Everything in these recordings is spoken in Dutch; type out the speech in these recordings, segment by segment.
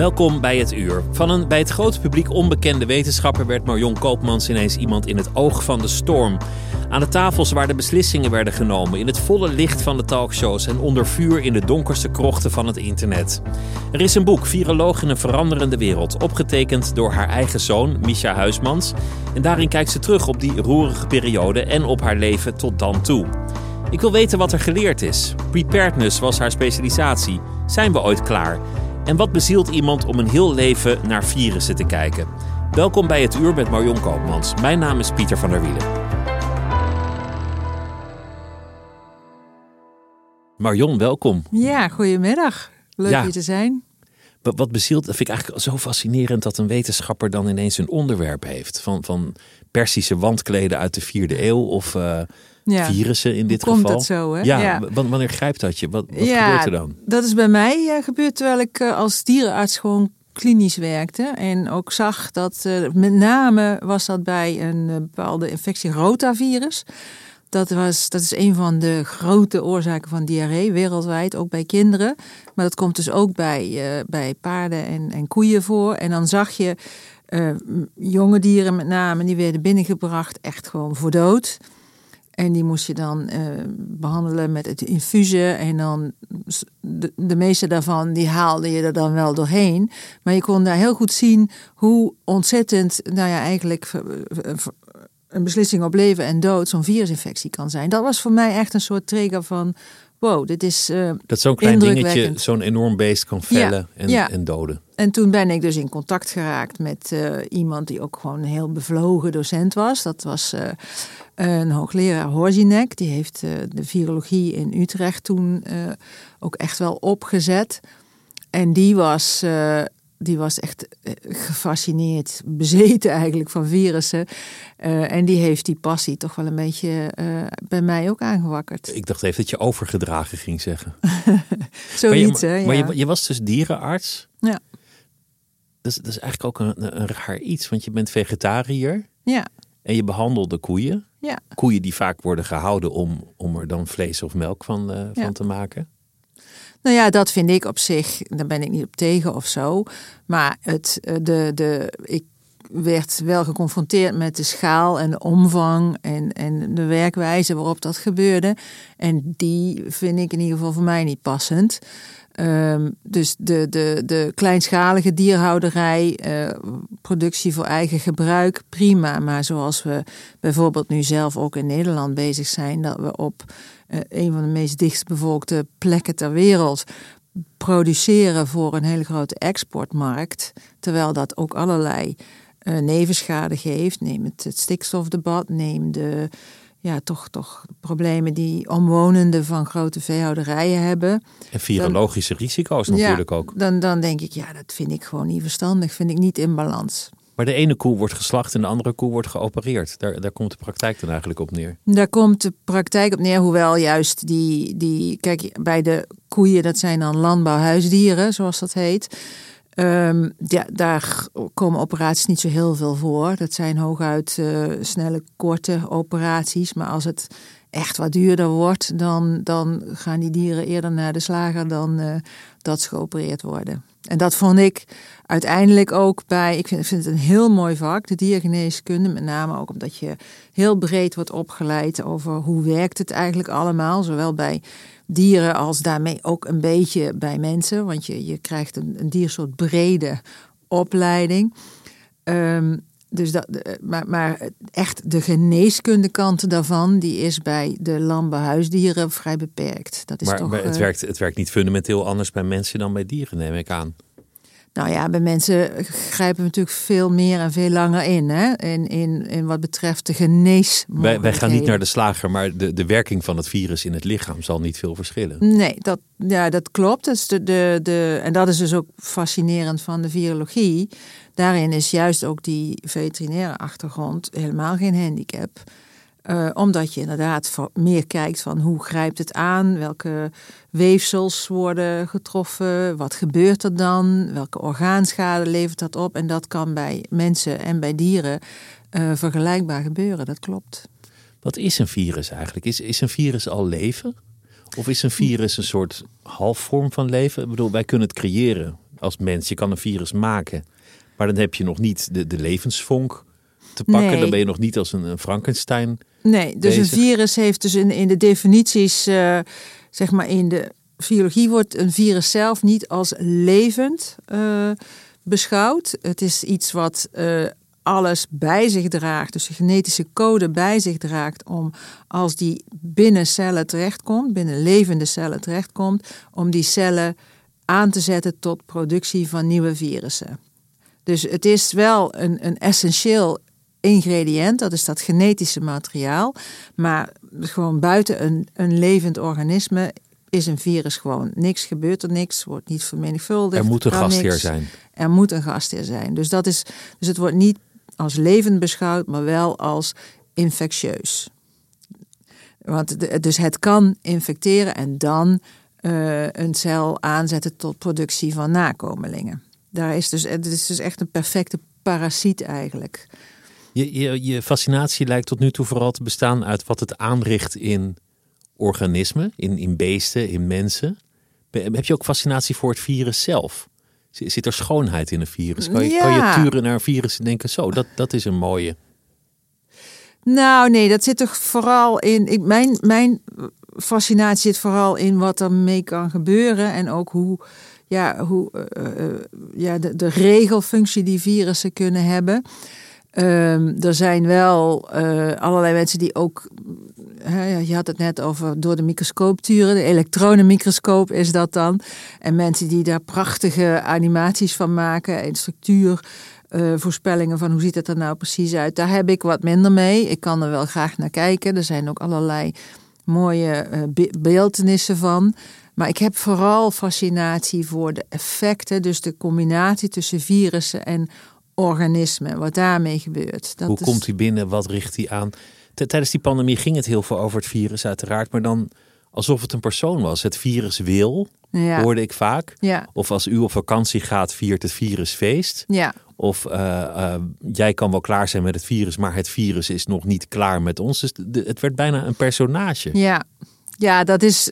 Welkom bij het uur. Van een bij het grote publiek onbekende wetenschapper werd Marion Koopmans ineens iemand in het oog van de storm. Aan de tafels waar de beslissingen werden genomen, in het volle licht van de talkshows en onder vuur in de donkerste krochten van het internet. Er is een boek, Viroloog in een veranderende wereld, opgetekend door haar eigen zoon, Misha Huismans. En daarin kijkt ze terug op die roerige periode en op haar leven tot dan toe. Ik wil weten wat er geleerd is. Preparedness was haar specialisatie. Zijn we ooit klaar? En wat bezielt iemand om een heel leven naar virussen te kijken? Welkom bij het uur met Marion Koopmans. Mijn naam is Pieter van der Wielen. Marion, welkom. Ja, goedemiddag. Leuk Ja. hier te zijn. Wat, wat bezielt, dat vind ik eigenlijk zo fascinerend dat een wetenschapper dan ineens een onderwerp heeft. Van, van Persische wandkleden uit de vierde eeuw of eh, Ja. virussen in dit Hoe komt geval. dat zo, hè? Ja, wanneer grijpt dat je? Wat, wat ja, gebeurt er dan? dat is bij mij eh, gebeurd terwijl ik eh, als dierenarts gewoon klinisch werkte. En ook zag dat, met name was dat bij een bepaalde infectie rotavirus. Dat, was, dat is een van de grote oorzaken van diarree wereldwijd, ook bij kinderen. Maar dat komt dus ook bij, eh, bij paarden en, en koeien voor. En dan zag je eh, jonge dieren met name, die werden binnengebracht echt gewoon voor dood. En die moest je dan eh, behandelen met het infusen. En dan de, meeste daarvan, die haalde je er dan wel doorheen. Maar je kon daar heel goed zien hoe ontzettend, nou ja, eigenlijk een beslissing op leven en dood zo'n virusinfectie kan zijn. Dat was voor mij echt een soort trigger van, wow, dit is eh, Dat zo'n klein dingetje zo'n enorm beest kan vellen en, ja. en doden. En toen ben ik dus in contact geraakt met eh, iemand die ook gewoon een heel bevlogen docent was. Dat was eh, een hoogleraar Horzinek. Die heeft de virologie in Utrecht toen ook echt wel opgezet. En die was, die was echt eh, gefascineerd, bezeten eigenlijk van virussen. Eh, en die heeft die passie toch wel een beetje eh, bij mij ook aangewakkerd. Ik dacht even dat je overgedragen ging zeggen. Zoiets, hè? je, maar ja. je, je was dus dierenarts. Ja. Dat is, dat is eigenlijk ook een, een raar iets, want je bent vegetariër ja, en je behandelde koeien. ja. Koeien die vaak worden gehouden om, om er dan vlees of melk van, van Ja. te maken. Nou ja, dat vind ik op zich, daar ben ik niet op tegen of zo. Maar het, eh, de, de, ik werd wel geconfronteerd met de schaal en de omvang en, en de werkwijze waarop dat gebeurde. En die vind ik in ieder geval voor mij niet passend. Ehm, dus de, de, de kleinschalige dierhouderij, eh, productie voor eigen gebruik, prima. Maar zoals we bijvoorbeeld nu zelf ook in Nederland bezig zijn, dat we op eh, een van de meest dichtstbevolkte plekken ter wereld produceren voor een hele grote exportmarkt. Terwijl dat ook allerlei eh, nevenschade geeft. Neem het, het stikstofdebat, neem de ja, toch, toch problemen die omwonenden van grote veehouderijen hebben. En virologische risico's natuurlijk ja, ook. Dan, dan denk ik, ja, dat vind ik gewoon niet verstandig. Vind ik niet in balans. Maar de ene koe wordt geslacht en de andere koe wordt geopereerd. Daar, daar komt de praktijk dan eigenlijk op neer. Daar komt de praktijk op neer, hoewel juist die, die kijk, bij de koeien, dat zijn dan landbouwhuisdieren, zoals dat heet. Ehm, ja, daar komen operaties niet zo heel veel voor. Dat zijn hooguit eh, snelle, korte operaties. Maar als het echt wat duurder wordt, dan, dan gaan die dieren eerder naar de slager dan uh, dat ze geopereerd worden. En dat vond ik uiteindelijk ook bij, ik vind, vind, het een heel mooi vak, de diergeneeskunde. Met name ook omdat je heel breed wordt opgeleid over hoe werkt het eigenlijk allemaal. Zowel bij dieren als daarmee ook een beetje bij mensen. Want je, je krijgt een, een diersoort brede opleiding. Um, dus dat, maar, maar echt de geneeskundekant daarvan, die is bij de landbouwhuisdieren vrij beperkt. Dat is maar, toch, maar het, uh, werkt, het werkt niet fundamenteel anders bij mensen dan bij dieren, neem ik aan. Nou ja, bij mensen grijpen we natuurlijk veel meer en veel langer in. Hè? In, in, in wat betreft de genees. Wij, wij gaan niet naar de slager, maar de, de werking van het virus in het lichaam zal niet veel verschillen. Nee, dat, ja, dat klopt. Dat is de, de, de, en dat is dus ook fascinerend van de virologie. Daarin is juist ook die veterinaire achtergrond helemaal geen handicap. Uh, omdat je inderdaad meer kijkt van hoe grijpt het aan, welke weefsels worden getroffen, wat gebeurt er dan, welke orgaanschade levert dat op. En dat kan bij mensen en bij dieren uh, vergelijkbaar gebeuren, dat klopt. Wat is een virus eigenlijk? Is, is een virus al leven? Of is een virus een soort halfvorm van leven? Ik bedoel, wij kunnen het creëren als mens. Je kan een virus maken, maar dan heb je nog niet de, de levensvonk te pakken. Nee. Dan ben je nog niet als een, een Frankenstein. Nee, dus bezig. een virus heeft dus in, in de definities, uh, zeg maar in de biologie wordt een virus zelf niet als levend uh, beschouwd. Het is iets wat uh, alles bij zich draagt, dus de genetische code bij zich draagt, om als die binnen cellen terechtkomt, binnen levende cellen terechtkomt, om die cellen aan te zetten tot productie van nieuwe virussen. Dus het is wel een, een essentieel ingrediënt, dat is dat genetische materiaal. Maar gewoon buiten een, een levend organisme is een virus gewoon niks, gebeurt er niks, wordt niet vermenigvuldigd. Er moet een gastheer niks. zijn. Er moet een gastheer zijn. Dus, dat is, dus het wordt niet als levend beschouwd, maar wel als infectieus. Want de, dus het kan infecteren en dan uh, een cel aanzetten tot productie van nakomelingen. Daar is dus, het is dus echt een perfecte parasiet eigenlijk. Je, je, je fascinatie lijkt tot nu toe vooral te bestaan uit wat het aanricht in organismen, in, in beesten, in mensen. Heb je ook fascinatie voor het virus zelf? Zit er schoonheid in een virus? Kan je, Ja. kan je turen naar een virus en denken, zo, dat, dat is een mooie. Nou, nee, dat zit toch vooral in. Ik, mijn, mijn fascinatie zit vooral in wat er mee kan gebeuren. En ook hoe, ja, hoe uh, uh, ja, de, de regelfunctie die virussen kunnen hebben. Um, er zijn wel uh, allerlei mensen die ook. Je had het net over door de microscoop turen. De elektronenmicroscoop is dat dan. En mensen die daar prachtige animaties van maken. En structuur. Uh, voorspellingen van hoe ziet het er nou precies uit. Daar heb ik wat minder mee. Ik kan er wel graag naar kijken. Er zijn ook allerlei mooie uh, be beeldenissen van. Maar ik heb vooral fascinatie voor de effecten. Dus de combinatie tussen virussen en organismen. Wat daarmee gebeurt. Dat Hoe is... komt hij binnen? Wat richt hij aan? Tijdens die pandemie ging het heel veel over het virus uiteraard. Maar dan alsof het een persoon was. Het virus wil, ja. hoorde ik vaak. Ja. Of als u op vakantie gaat, viert het virus feest. Ja. Of uh, uh, jij kan wel klaar zijn met het virus, maar het virus is nog niet klaar met ons. Dus de, het werd bijna een personage. Ja, ja dat is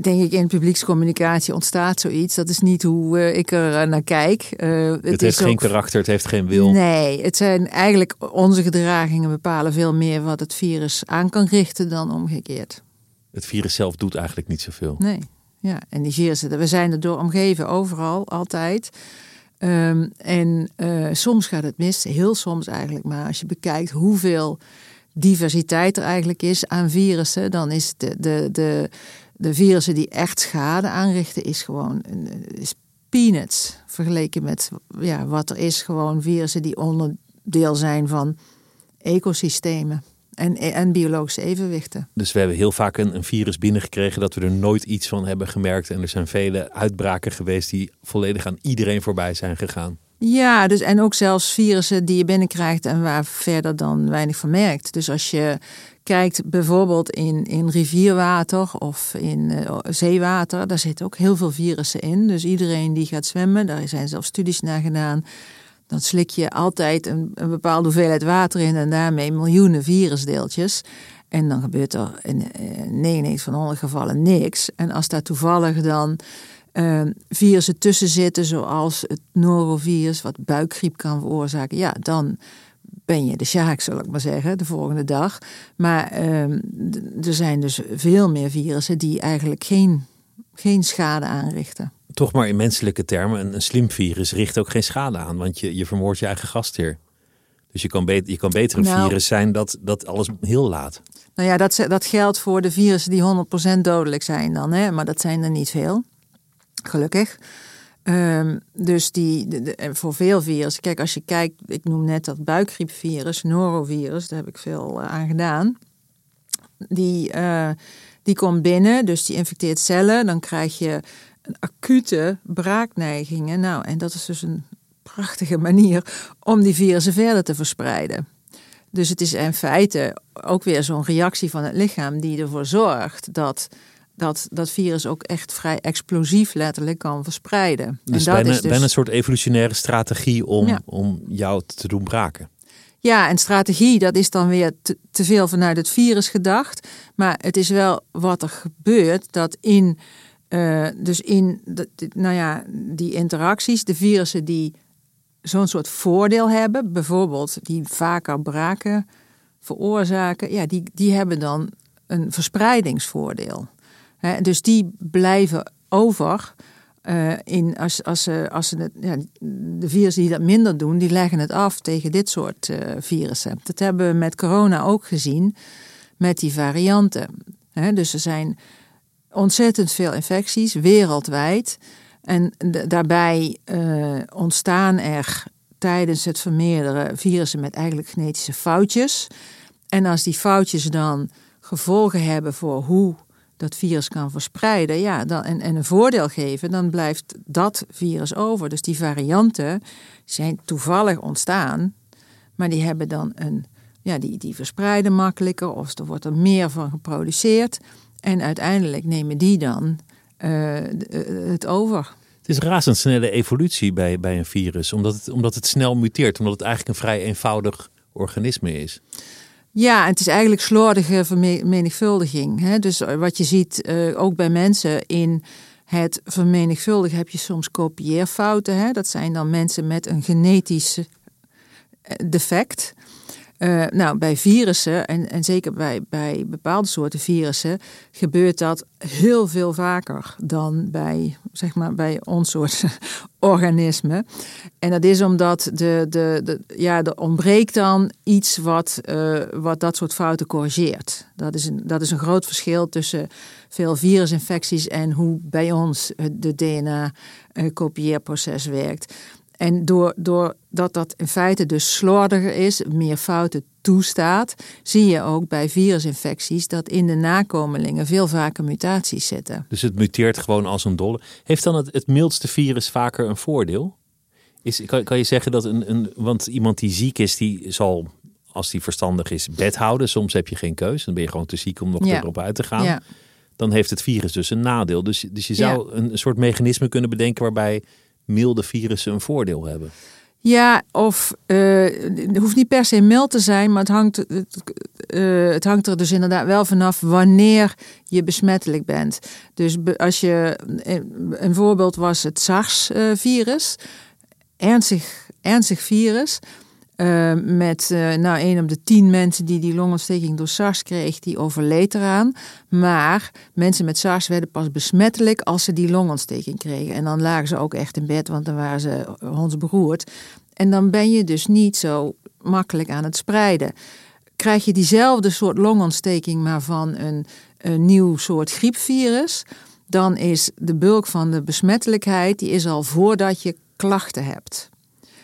denk ik in publiekscommunicatie ontstaat zoiets. Dat is niet hoe uh, ik er naar kijk. Uh, het, het heeft geen karakter, het heeft geen wil. Nee, het zijn eigenlijk onze gedragingen bepalen veel meer wat het virus aan kan richten dan omgekeerd. Het virus zelf doet eigenlijk niet zoveel. Nee, ja. En die virussen, we zijn er door omgeven, overal, altijd. Um, en uh, soms gaat het mis, heel soms eigenlijk. Maar als je bekijkt hoeveel diversiteit er eigenlijk is aan virussen, dan is de, de, de, de virussen die echt schade aanrichten, is gewoon is peanuts. Vergeleken met ja, wat er is, gewoon virussen die onderdeel zijn van ecosystemen. En, en biologische evenwichten. Dus we hebben heel vaak een, een, virus binnengekregen dat we er nooit iets van hebben gemerkt. En er zijn vele uitbraken geweest die volledig aan iedereen voorbij zijn gegaan. Ja, dus en ook zelfs virussen die je binnenkrijgt en waar verder dan weinig van merkt. Dus als je kijkt bijvoorbeeld in, in rivierwater of in uh, zeewater, daar zitten ook heel veel virussen in. Dus iedereen die gaat zwemmen, daar zijn zelfs studies naar gedaan. Dan slik je altijd een, een bepaalde hoeveelheid water in en daarmee miljoenen virusdeeltjes. En dan gebeurt er in 99 van alle gevallen niks. En als daar toevallig dan uh, virussen tussen zitten, zoals het norovirus, wat buikgriep kan veroorzaken, ja, dan ben je de sjaak, zal ik maar zeggen, de volgende dag. Maar uh, er zijn dus veel meer virussen die eigenlijk geen, geen schade aanrichten. Toch maar in menselijke termen, een, een slim virus richt ook geen schade aan, want je, je vermoordt je eigen gastheer. Dus je kan, beter, je kan beter een nou, virus zijn dat, dat alles heel laat. Nou ja, dat, dat geldt voor de virussen die 100% dodelijk zijn dan, hè? maar dat zijn er niet veel. Gelukkig. Um, dus die, voor veel virussen, kijk als je kijkt, ik noem net dat buikgriepvirus, norovirus, daar heb ik veel uh, aan gedaan. Die, uh, die komt binnen, dus die infecteert cellen. Dan krijg je acute braakneigingen. Nou, en dat is dus een prachtige manier om die virussen verder te verspreiden. Dus het is in feite ook weer zo'n reactie van het lichaam die ervoor zorgt dat dat dat virus ook echt vrij explosief letterlijk kan verspreiden. Dus, en dat bijna, is dus bijna een soort evolutionaire strategie om, om jou te doen braken. Ja, en strategie, dat is dan weer te, te, veel vanuit het virus gedacht. Maar het is wel wat er gebeurt, dat in, uh, dus in de, nou ja, die interacties, de virussen die zo'n soort voordeel hebben, bijvoorbeeld die vaker braken veroorzaken, ja, die, die hebben dan een verspreidingsvoordeel dus die blijven over. Uh, in als, als, ze, als ze ja, de virussen die dat minder doen, die leggen het af tegen dit soort uh, virussen. Dat hebben we met corona ook gezien, met die varianten. dus er zijn ontzettend veel infecties wereldwijd. En daarbij ontstaan er tijdens het vermeerderen virussen met eigenlijk genetische foutjes. En als die foutjes dan gevolgen hebben voor hoe dat virus kan verspreiden ja, dan, en, en een voordeel geven, dan blijft dat virus over. Dus die varianten zijn toevallig ontstaan, maar die hebben dan een, ja, die, die verspreiden makkelijker of er wordt er meer van geproduceerd. En uiteindelijk nemen die dan uh, het over. Het is razendsnelle evolutie bij, bij een virus, omdat het, omdat het snel muteert, omdat het eigenlijk een vrij eenvoudig organisme is. Ja, het is eigenlijk slordige vermenigvuldiging. Hè? Dus eh, wat je ziet uh, ook bij mensen in het vermenigvuldigen heb je soms kopieerfouten. Hè? Dat zijn dan mensen met een genetisch eh, defect. Uh, nou, bij virussen, en, en zeker bij, bij bepaalde soorten virussen, gebeurt dat heel veel vaker dan bij, zeg maar, bij ons soort organismen. En dat is omdat de, de, de, ja, er ontbreekt dan iets wat, uh, wat dat soort fouten corrigeert. Dat is, een, dat is een groot verschil tussen veel virusinfecties en hoe bij ons de DNA-kopieerproces werkt. En doordat dat in feite dus slordiger is, meer fouten toestaat, zie je ook bij virusinfecties dat in de nakomelingen veel vaker mutaties zitten. Dus het muteert gewoon als een dolle. Heeft dan het, het mildste virus vaker een voordeel? Is, kan, kan je zeggen dat een, een. Want iemand die ziek is, die zal, als die verstandig is, bed houden. Soms heb je geen keus. Dan ben je gewoon te ziek om nog erop uit te gaan. Ja. Dan heeft het virus dus een nadeel. Dus, dus je zou een soort mechanisme kunnen bedenken waarbij milde virussen een voordeel hebben. Ja, of uh, het hoeft niet per se mild te zijn, maar het hangt, het, het hangt er dus inderdaad wel vanaf wanneer je besmettelijk bent. Dus als je, eh, een voorbeeld was het SARS-virus, ernstig, ernstig virus. Uh, met uh, nou, een op de tien mensen die die longontsteking door SARS kreeg, die overleed eraan. Maar mensen met SARS werden pas besmettelijk als ze die longontsteking kregen. En dan lagen ze ook echt in bed, want dan waren ze hondsberoerd. En dan ben je dus niet zo makkelijk aan het spreiden. Krijg je diezelfde soort longontsteking, maar van een, een nieuw soort griepvirus, dan is de bulk van de besmettelijkheid die is al voordat je klachten hebt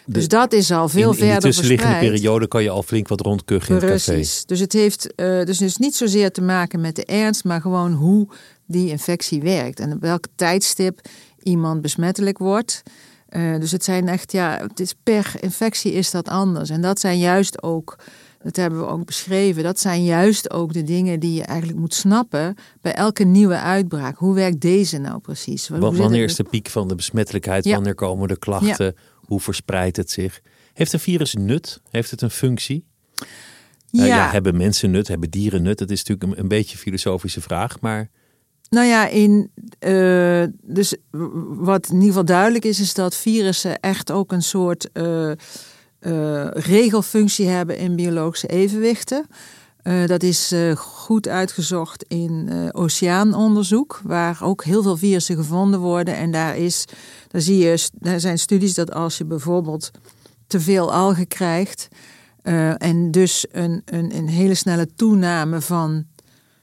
dus dat is al veel verder In de tussenliggende periode kan je al flink wat rondkuchen in het Precies. Dus het heeft uh, dus, dus niet zozeer te maken met de ernst, maar gewoon hoe die infectie werkt. En op welk tijdstip iemand besmettelijk wordt. Uh, dus het zijn echt, ja, het is per infectie is dat anders. En dat zijn juist ook, dat hebben we ook beschreven, dat zijn juist ook de dingen die je eigenlijk moet snappen bij elke nieuwe uitbraak. Hoe werkt deze nou precies? wanneer is de piek van de besmettelijkheid? Wanneer komen de klachten? Hoe verspreidt het zich? Heeft een virus nut? Heeft het een functie? Ja. Ja. hebben mensen nut, hebben dieren nut? Dat is natuurlijk een, een beetje een filosofische vraag, maar Nou ja, in, eh, dus wat in ieder geval duidelijk is, is dat virussen echt ook een soort eh, eh, regelfunctie hebben in biologische evenwichten. Eh, dat is eh, goed uitgezocht in eh, oceaanonderzoek, waar ook heel veel virussen gevonden worden. En daar, is, zie je, daar zijn studies dat als je bijvoorbeeld te veel algen krijgt, eh, en dus een, een, een hele snelle toename van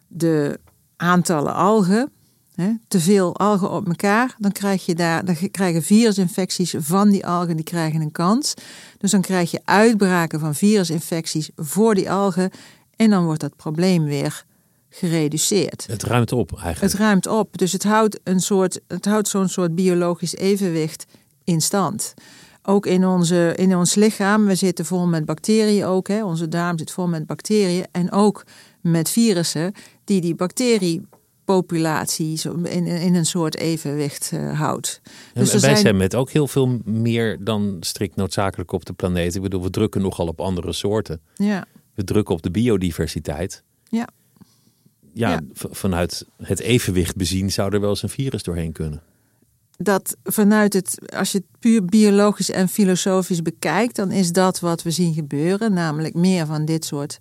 de aantallen algen, hè, te veel algen op elkaar, dan krijg je daar, dan krijgen virusinfecties van die algen, die krijgen een kans. Dus dan krijg je uitbraken van virusinfecties voor die algen en dan wordt dat probleem weer gereduceerd. het ruimt op eigenlijk. Het ruimt op, dus het houdt, een soort, het houdt zo'n soort biologisch evenwicht in stand. Ook in, onze, in ons lichaam, we zitten vol met bacteriën ook. Hè. Onze darm zit vol met bacteriën en ook met virussen die die bacteriepopulatie in, in een soort evenwicht eh, houdt. En Dus er wij zijn- zijn met ook heel veel meer dan strikt noodzakelijk op de planeet. Ik bedoel, we drukken nogal op andere soorten. Ja, We drukken op de biodiversiteit. ja. Ja, vanuit het evenwicht bezien zou er wel eens een virus doorheen kunnen. dat vanuit het, als je het puur biologisch en filosofisch bekijkt, dan is dat wat we zien gebeuren, namelijk meer van dit soort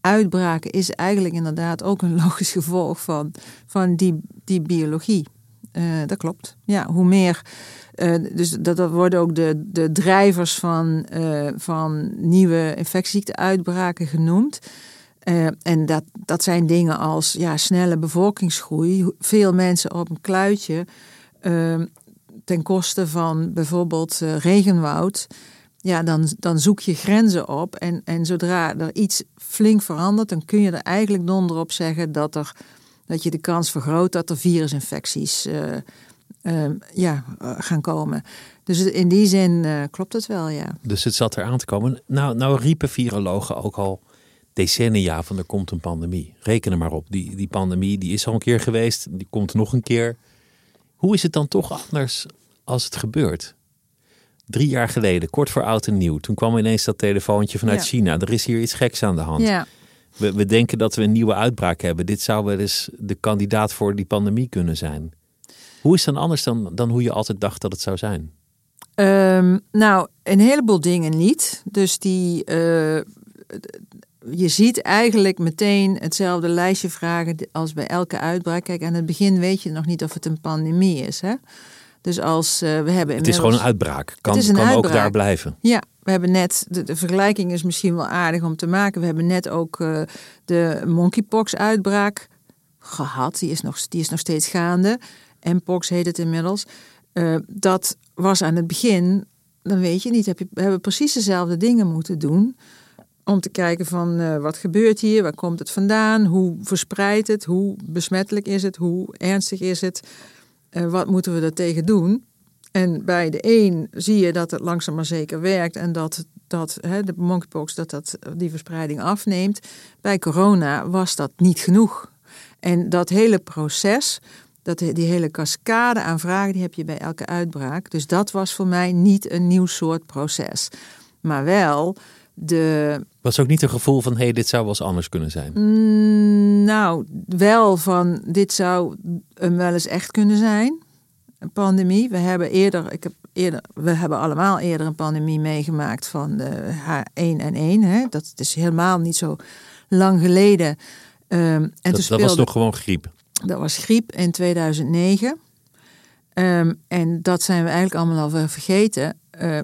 uitbraken, is eigenlijk inderdaad ook een logisch gevolg van, van die, die biologie. Eh, dat klopt. Ja, hoe meer. eh, dus dat, dat worden ook de, de drijvers van, eh, van nieuwe infectieziekteuitbraken genoemd. Eh, en dat, dat zijn dingen als ja, snelle bevolkingsgroei, veel mensen op een kluitje, eh, ten koste van bijvoorbeeld eh, regenwoud. Ja, dan, dan zoek je grenzen op. En, en zodra er iets flink verandert, dan kun je er eigenlijk donder op zeggen dat, er, dat je de kans vergroot dat er virusinfecties eh, eh, ja, gaan komen. Dus in die zin klopt het wel, ja. Dus het zat eraan te komen. Nou, nou riepen virologen ook al decennia van er komt een pandemie. Reken er maar op. Die, die pandemie die is al een keer geweest. Die komt nog een keer. Hoe is het dan toch anders als het gebeurt? Drie jaar geleden, kort voor oud en nieuw. Toen kwam ineens dat telefoontje vanuit Ja. China. Er is hier iets geks aan de hand. Ja, We, we denken dat we een nieuwe uitbraak hebben. Dit zou wel eens de kandidaat voor die pandemie kunnen zijn. Hoe is het dan anders dan, dan hoe je altijd dacht dat het zou zijn? Ehm, nou, een heleboel dingen niet. Dus die, eh, je ziet eigenlijk meteen hetzelfde lijstje vragen als bij elke uitbraak. Kijk, aan het begin weet je nog niet of het een pandemie is. Hè? Dus als eh, we hebben Het is gewoon een uitbraak. Kan, een kan ook daar blijven. Ja, we hebben net, de, de vergelijking is misschien wel aardig om te maken. We hebben net ook eh, de monkeypox-uitbraak gehad. Die is, nog, die is nog steeds gaande. Mpox heet het inmiddels. Eh, dat was aan het begin, dan weet je niet, heb je, we hebben precies dezelfde dingen moeten doen. Om te kijken van eh, wat gebeurt hier, waar komt het vandaan, hoe verspreidt het, hoe besmettelijk is het, hoe ernstig is het, eh, wat moeten we er tegen doen. En bij de een zie je dat het langzaam maar zeker werkt en dat, dat hè, de monkeypox dat, dat die verspreiding afneemt. Bij corona was dat niet genoeg. En dat hele proces, dat, die hele cascade aan vragen, die heb je bij elke uitbraak. Dus dat was voor mij niet een nieuw soort proces. Maar wel de, Was ook niet een gevoel van, hé, hey, dit zou wel eens anders kunnen zijn. Mm, nou, wel van dit zou wel eens echt kunnen zijn. Een pandemie. We hebben eerder, ik heb eerder, we hebben allemaal eerder een pandemie meegemaakt van de H1N1. Hè? Dat is helemaal niet zo lang geleden. Ehm, en toen dat, dat speelde, was nog gewoon griep. dat was griep in 2009. Ehm, en dat zijn we eigenlijk allemaal al vergeten. Eh,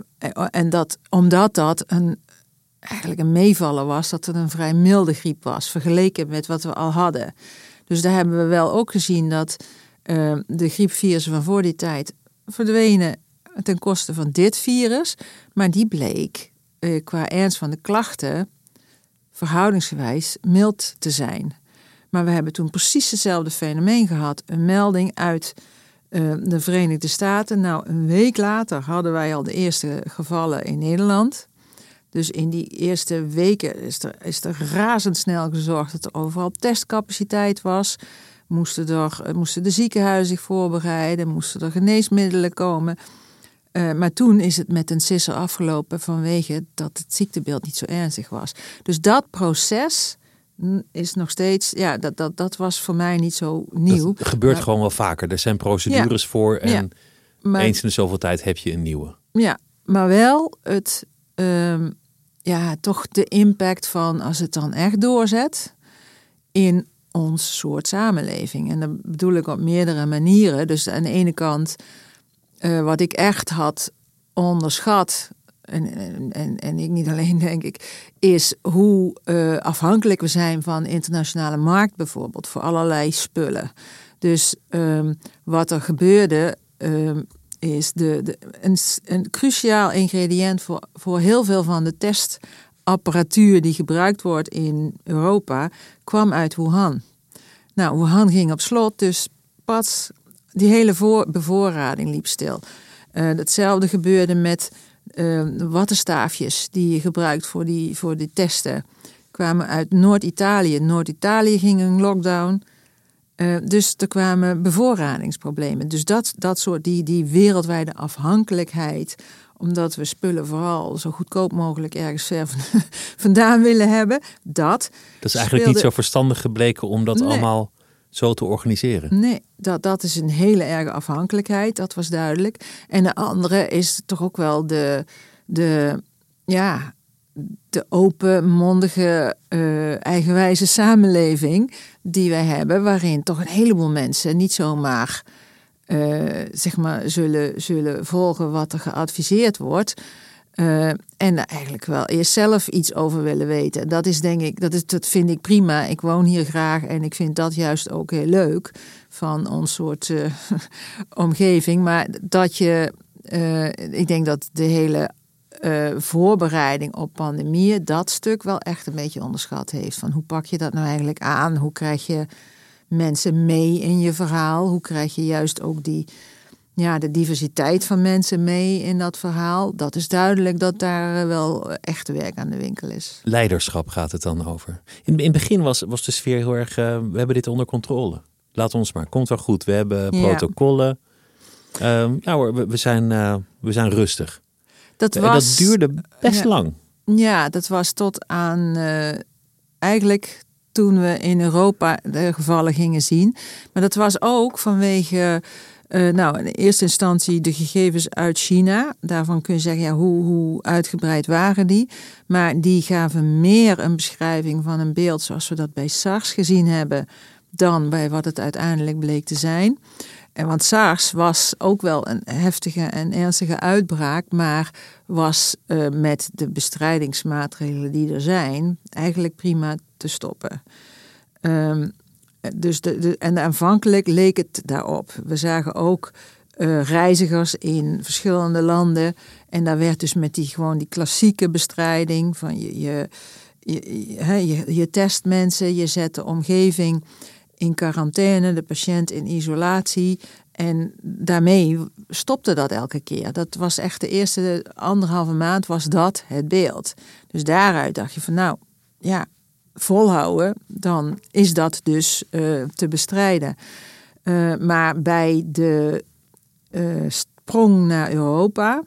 en dat, omdat dat een, eigenlijk een meevaller was, dat het een vrij milde griep was, vergeleken met wat we al hadden. Dus daar hebben we wel ook gezien dat eh, de griepvirussen van voor die tijd verdwenen ten koste van dit virus. Maar die bleek eh, qua ernst van de klachten verhoudingsgewijs mild te zijn. Maar we hebben toen precies hetzelfde fenomeen gehad. Een melding uit eh, de Verenigde Staten. Nou, een week later hadden wij al de eerste gevallen in Nederland. Dus in die eerste weken is er, is er razendsnel gezorgd dat er overal testcapaciteit was. Moesten, er, moesten de ziekenhuizen zich voorbereiden, moesten er geneesmiddelen komen. Uh, maar toen is het met een sisser afgelopen vanwege dat het ziektebeeld niet zo ernstig was. Dus dat proces is nog steeds, ja, dat, dat, dat was voor mij niet zo nieuw. Dat gebeurt gewoon wel vaker. Er zijn procedures voor en maar, eens in de zoveel tijd heb je een nieuwe. Ja, maar wel het, um, ja, toch de impact van als het dan echt doorzet in ons soort samenleving. En dat bedoel ik op meerdere manieren. Dus aan de ene kant, uh, wat ik echt had onderschat en, en, en ik niet alleen denk ik, is hoe uh, afhankelijk we zijn van internationale markt bijvoorbeeld voor allerlei spullen. Dus um, wat er gebeurde um, is de, de, een, een cruciaal ingrediënt voor, voor heel veel van de testapparatuur die gebruikt wordt in Europa, kwam uit Wuhan. Nou, Wuhan ging op slot, dus pas die hele voor, bevoorrading liep stil. Uh, hetzelfde gebeurde met uh, wattenstaafjes die je gebruikt voor die, voor die testen. Kwamen uit Noord-Italië. Noord-Italië ging een lockdown. Uh, dus er kwamen bevoorradingsproblemen. Dus dat, dat soort, die, die wereldwijde afhankelijkheid, omdat we spullen vooral zo goedkoop mogelijk ergens ver vandaan willen hebben, dat. Dat is eigenlijk niet zo verstandig gebleken om dat allemaal zo te organiseren. Nee, dat, dat is een hele erge afhankelijkheid, dat was duidelijk. En de andere is toch ook wel de, de ja, de openmondige, uh, eigenwijze samenleving die wij hebben, waarin toch een heleboel mensen niet zomaar uh, zeg maar, zullen, zullen volgen wat er geadviseerd wordt. Uh, en eigenlijk wel eerst zelf iets over willen weten. Dat is denk ik, dat, is, dat vind ik prima. Ik woon hier graag en ik vind dat juist ook heel leuk van ons soort omgeving. Maar dat je, ik denk dat de hele uh, voorbereiding op pandemieën dat stuk wel echt een beetje onderschat heeft. Van hoe pak je dat nou eigenlijk aan? Hoe krijg je mensen mee in je verhaal? Hoe krijg je juist ook die, ja, de diversiteit van mensen mee in dat verhaal? Dat is duidelijk dat daar eh, wel echt werk aan de winkel is. Leiderschap gaat het dan over. In, in het begin was, was de sfeer heel erg, uh, we hebben dit onder controle. Laat ons maar, komt wel goed. We hebben protocollen. Ja, uh, ja hoor, we, we zijn, uh, we zijn rustig. Dat, was, dat duurde best lang. Ja, dat was tot aan uh, eigenlijk toen we in Europa de gevallen gingen zien. Maar dat was ook vanwege, uh, nou, in eerste instantie de gegevens uit China. Daarvan kun je zeggen, ja, hoe, hoe uitgebreid waren die? Maar die gaven meer een beschrijving van een beeld zoals we dat bij SARS gezien hebben, dan bij wat het uiteindelijk bleek te zijn. En want SARS was ook wel een heftige en ernstige uitbraak, maar was uh, met de bestrijdingsmaatregelen die er zijn eigenlijk prima te stoppen. Um, dus de, en aanvankelijk leek het daarop. We zagen ook uh, reizigers in verschillende landen. En daar werd dus met die gewoon die klassieke bestrijding van je, je, je, je, je test mensen, je zet de omgeving in quarantaine, de patiënt in isolatie. En daarmee stopte dat elke keer. Dat was echt de eerste anderhalve maand was dat het beeld. Dus daaruit dacht je van nou, ja, volhouden, dan is dat dus uh, te bestrijden. Uh, maar bij de uh, sprong naar Europa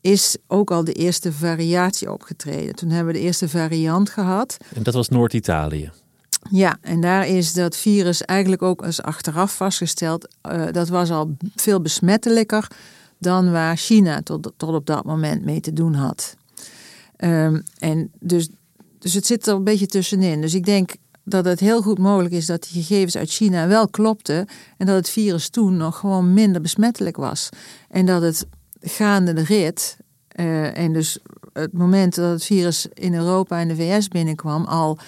is ook al de eerste variatie opgetreden. Toen hebben we de eerste variant gehad. En dat was Noord-Italië. Ja, en daar is dat virus eigenlijk ook als achteraf vastgesteld. Uh, dat was al veel besmettelijker dan waar China tot, tot op dat moment mee te doen had. Um, en dus, dus het zit er een beetje tussenin. Dus ik denk dat het heel goed mogelijk is dat die gegevens uit China wel klopten. En dat het virus toen nog gewoon minder besmettelijk was. En dat het gaande de rit. Uh, en dus het moment dat het virus in Europa en de VS binnenkwam, al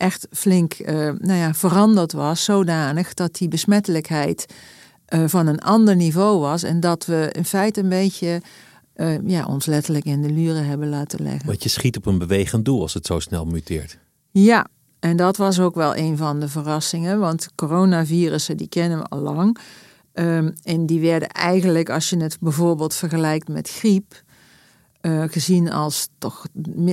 echt flink uh, nou ja, veranderd was, zodanig dat die besmettelijkheid uh, van een ander niveau was en dat we in feite een beetje uh, ja, ons letterlijk in de luren hebben laten leggen. Want je schiet op een bewegend doel als het zo snel muteert. Ja, en dat was ook wel een van de verrassingen, want coronavirussen die kennen we al lang. Um, en die werden eigenlijk, als je het bijvoorbeeld vergelijkt met griep, uh, gezien als toch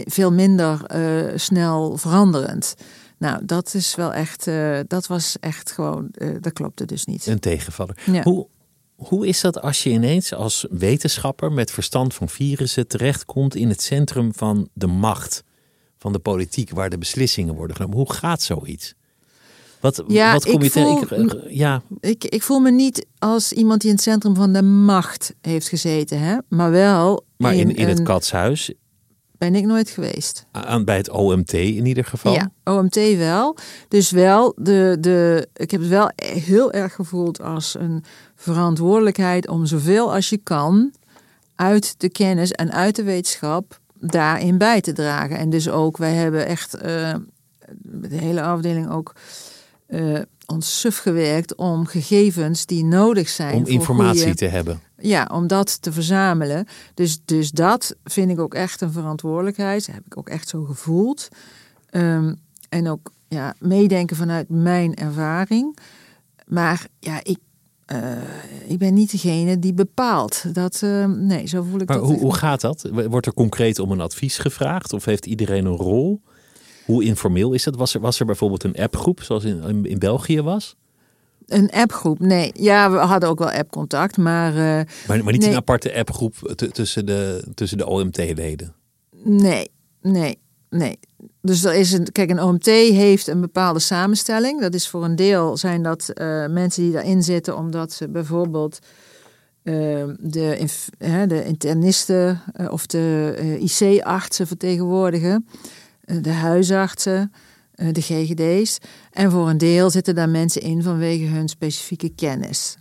veel minder uh, snel veranderend. Nou, dat is wel echt, uh, dat was echt gewoon, dat klopte dus niet. Een tegenvaller. Ja. Hoe, Hoe is dat als je ineens als wetenschapper met verstand van virussen terechtkomt in het centrum van de macht van de politiek, waar de beslissingen worden genomen? Hoe gaat zoiets? Wat, Ja, wat kom ik je voel- tegen? Ja, Ik, ik voel me niet als iemand die in het centrum van de macht heeft gezeten, hè? maar wel maar in, in het katshuis, ben ik nooit geweest. aan, bij het OMT in ieder geval. Ja, OMT wel. Dus wel, de, de, ik heb het wel heel erg gevoeld als een verantwoordelijkheid om zoveel als je kan uit de kennis en uit de wetenschap daarin bij te dragen. En dus ook, wij hebben echt eh, de hele afdeling ook eh, ons suf gewerkt om gegevens die nodig zijn. Om informatie goede- te hebben. Ja, om dat te verzamelen. Dus, dus dat vind ik ook echt een verantwoordelijkheid. Dat heb ik ook echt zo gevoeld. Ehm, en ook ja, meedenken vanuit mijn ervaring. Maar ja, ik, eh, ik ben niet degene die bepaalt. Dat, eh, nee, zo voel ik Maar dat. hoe, hoe gaat dat? Wordt er concreet om een advies gevraagd? Of heeft iedereen een rol? Hoe informeel is dat? Was er, was er bijvoorbeeld een appgroep, zoals in, in, in België was? Een appgroep? Nee. Ja, we hadden ook wel appcontact. Maar eh, Maar, maar niet Nee. een aparte appgroep tussen de, tussen de OMT-leden. Nee, nee, nee. Dus er is een, kijk, een OMT heeft een bepaalde samenstelling. Dat is voor een deel zijn dat eh, mensen die daarin zitten, omdat ze bijvoorbeeld eh, de, de internisten eh, of de IC-artsen vertegenwoordigen, de huisartsen, de GGD's. En voor een deel zitten daar mensen in vanwege hun specifieke kennis.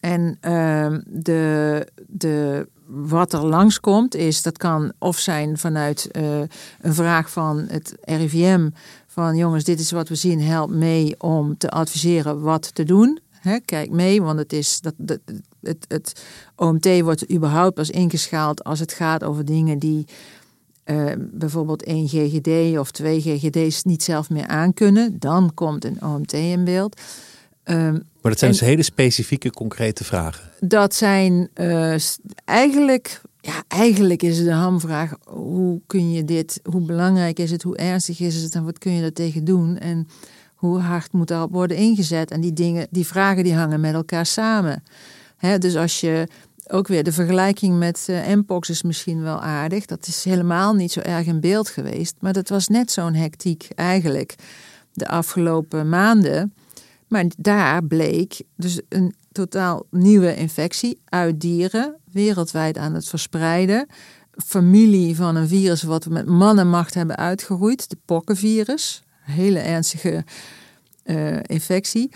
En ehm, de, de, wat er langskomt is, dat kan of zijn vanuit eh, een vraag van het RIVM, van jongens, dit is wat we zien, help mee om te adviseren wat te doen. Kijk mee, want het, is, dat, dat, het, het OMT wordt überhaupt pas ingeschaald als het gaat over dingen die eh, bijvoorbeeld één GGD of twee GGD's niet zelf meer aankunnen. Dan komt een OMT in beeld. Ehm, Maar dat zijn dus hele specifieke, concrete vragen. dat zijn eh, eigenlijk, ja, eigenlijk is het de hamvraag: hoe kun je dit, hoe belangrijk is het, hoe ernstig is het en wat kun je er tegen doen? En hoe hard moet daarop worden ingezet? En die dingen, die vragen die hangen met elkaar samen. Hè, dus als je ook weer de vergelijking met eh Mpox is misschien wel aardig. Dat is helemaal niet zo erg in beeld geweest. Maar dat was net zo'n hectiek eigenlijk de afgelopen maanden. Maar daar bleek dus een totaal nieuwe infectie uit dieren, wereldwijd aan het verspreiden. Familie van een virus wat we met mannenmacht hebben uitgeroeid, de pokkenvirus. Hele ernstige eh, infectie.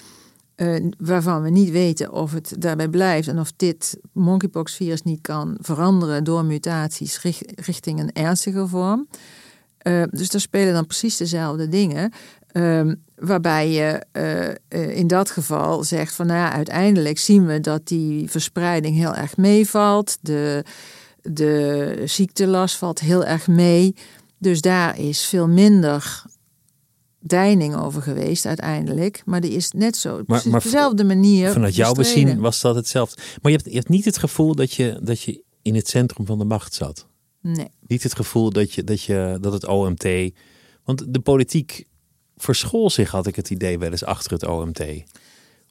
Eh, waarvan we niet weten of het daarbij blijft en of dit monkeypox-virus niet kan veranderen door mutaties richt- richting een ernstiger vorm. Eh, dus daar spelen dan precies dezelfde dingen. Ehm, waarbij je eh, in dat geval zegt van nou ja, uiteindelijk zien we dat die verspreiding heel erg meevalt. De, de ziektelast valt heel erg mee. Dus daar is veel minder deining over geweest uiteindelijk. Maar die is net zo, maar op dezelfde manier Vanuit jouw bestreden. bezien was dat hetzelfde. Maar je hebt, je hebt niet het gevoel dat je, dat je in het centrum van de macht zat. Nee. Niet het gevoel dat, je, dat, je, dat het OMT. Want de politiek verschool zich, had ik het idee, wel eens achter het OMT. Om,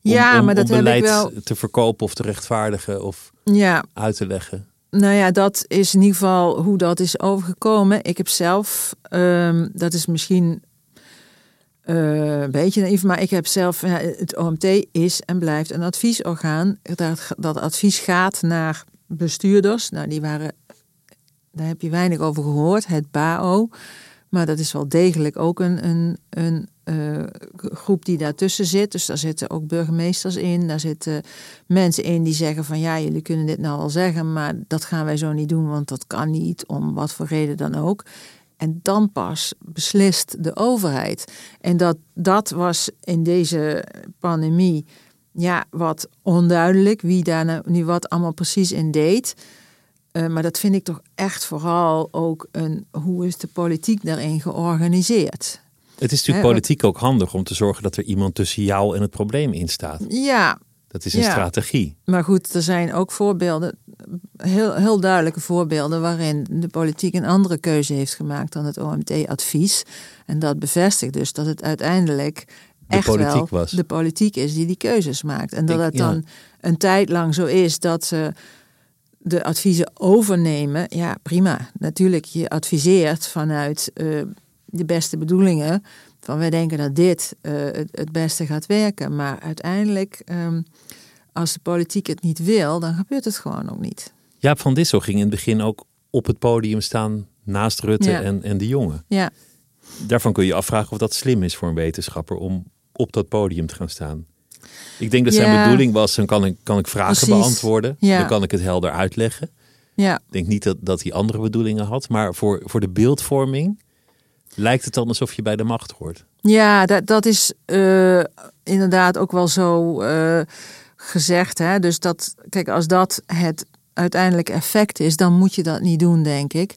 Ja, om- maar dat om heb ik beleid wel- te verkopen of te rechtvaardigen of Ja, uit te leggen. Nou ja, dat is in ieder geval hoe dat is overgekomen. Ik heb zelf, ehm, dat is misschien eh, een beetje naïef, maar ik heb zelf, het OMT is en blijft een adviesorgaan. Dat, dat advies gaat naar bestuurders. Nou, die waren, daar heb je weinig over gehoord, het BAO. Maar dat is wel degelijk ook een, een, een eh, groep die daartussen zit. Dus daar zitten ook burgemeesters in. Daar zitten mensen in die zeggen van ja, jullie kunnen dit nou wel zeggen, maar dat gaan wij zo niet doen, want dat kan niet, om wat voor reden dan ook. En dan pas beslist de overheid. En dat, dat was in deze pandemie ja, wat onduidelijk wie daar nou, nu wat allemaal precies in deed. Eh, maar dat vind ik toch echt vooral ook een hoe is de politiek daarin georganiseerd. Het is natuurlijk politiek ook handig om te zorgen dat er iemand tussen jou en het probleem in staat. Ja, Dat is een Ja. strategie. Maar goed, er zijn ook voorbeelden, heel, heel duidelijke voorbeelden, waarin de politiek een andere keuze heeft gemaakt dan het OMT-advies. En dat bevestigt dus dat het uiteindelijk echt wel was. de politiek is die die keuzes maakt. En dat Ik- het ja. dan een tijd lang zo is dat ze de adviezen overnemen. Ja, prima. Natuurlijk, je adviseert vanuit eh, de beste bedoelingen. Van wij denken dat dit eh, het, het beste gaat werken. Maar uiteindelijk, ehm, als de politiek het niet wil, dan gebeurt het gewoon ook niet. Jaap van Dissel ging in het begin ook op het podium staan naast Rutte Ja. en, en de jongen. Ja, Daarvan kun je je afvragen of dat slim is voor een wetenschapper om op dat podium te gaan staan. Ik denk dat zijn Ja. bedoeling was, dan kan ik, kan ik vragen Precies. beantwoorden. Ja. Dan kan ik het helder uitleggen. ja. Ik denk niet dat, dat hij andere bedoelingen had. Maar voor, voor de beeldvorming lijkt het dan alsof je bij de macht hoort. Ja, dat, dat is eh, inderdaad ook wel zo eh, gezegd. Hè? Dus dat, kijk, als dat het uiteindelijk effect is, dan moet je dat niet doen, denk ik.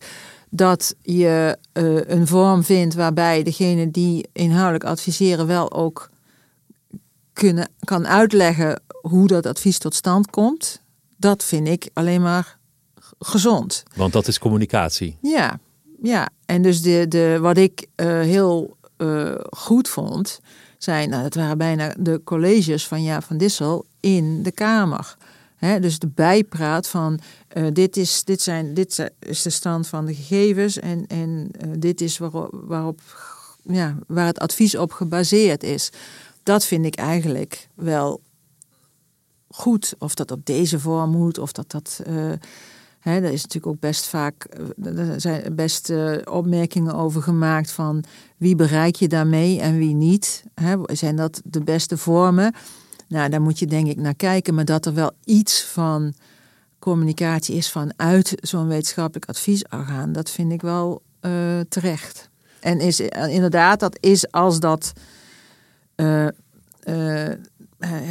Dat je eh, een vorm vindt waarbij degene die inhoudelijk adviseren wel ook kunnen, kan uitleggen hoe dat advies tot stand komt. Dat vind ik alleen maar gezond. Want dat is communicatie. Ja, ja. En dus de, de, wat ik eh, heel eh, goed vond, zijn, nou, dat waren bijna de colleges van Jaap van Dissel in de Kamer. Dus de bijpraat van eh, dit, is, dit, zijn, dit is de stand van de gegevens en, en dit is waarop, waarop, ja, waar het advies op gebaseerd is. Dat vind ik eigenlijk wel goed. Of dat op deze vorm moet, of dat dat. Eh, Hè, daar is natuurlijk ook best vaak eh, er zijn best eh, opmerkingen over gemaakt van wie bereik je daarmee en wie niet. Zijn dat de beste vormen? Nou, daar moet je denk ik naar kijken, maar dat er wel iets van communicatie is vanuit zo'n wetenschappelijk adviesorgaan, dat vind ik wel eh, terecht. En is eh, inderdaad, dat is als dat eh, eh,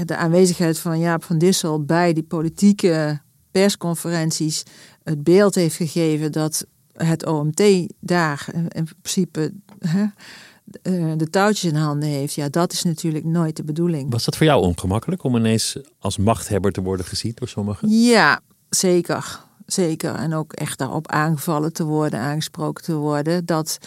de aanwezigheid van Jaap van Dissel bij die politieke persconferenties het beeld heeft gegeven dat het OMT daar in in principe hè, eh, de touwtjes in handen heeft. Ja, dat is natuurlijk nooit de bedoeling. Was dat voor jou ongemakkelijk om ineens als machthebber te worden gezien door sommigen? Ja, zeker. Zeker. En ook echt daarop aangevallen te worden, aangesproken te worden. Dat,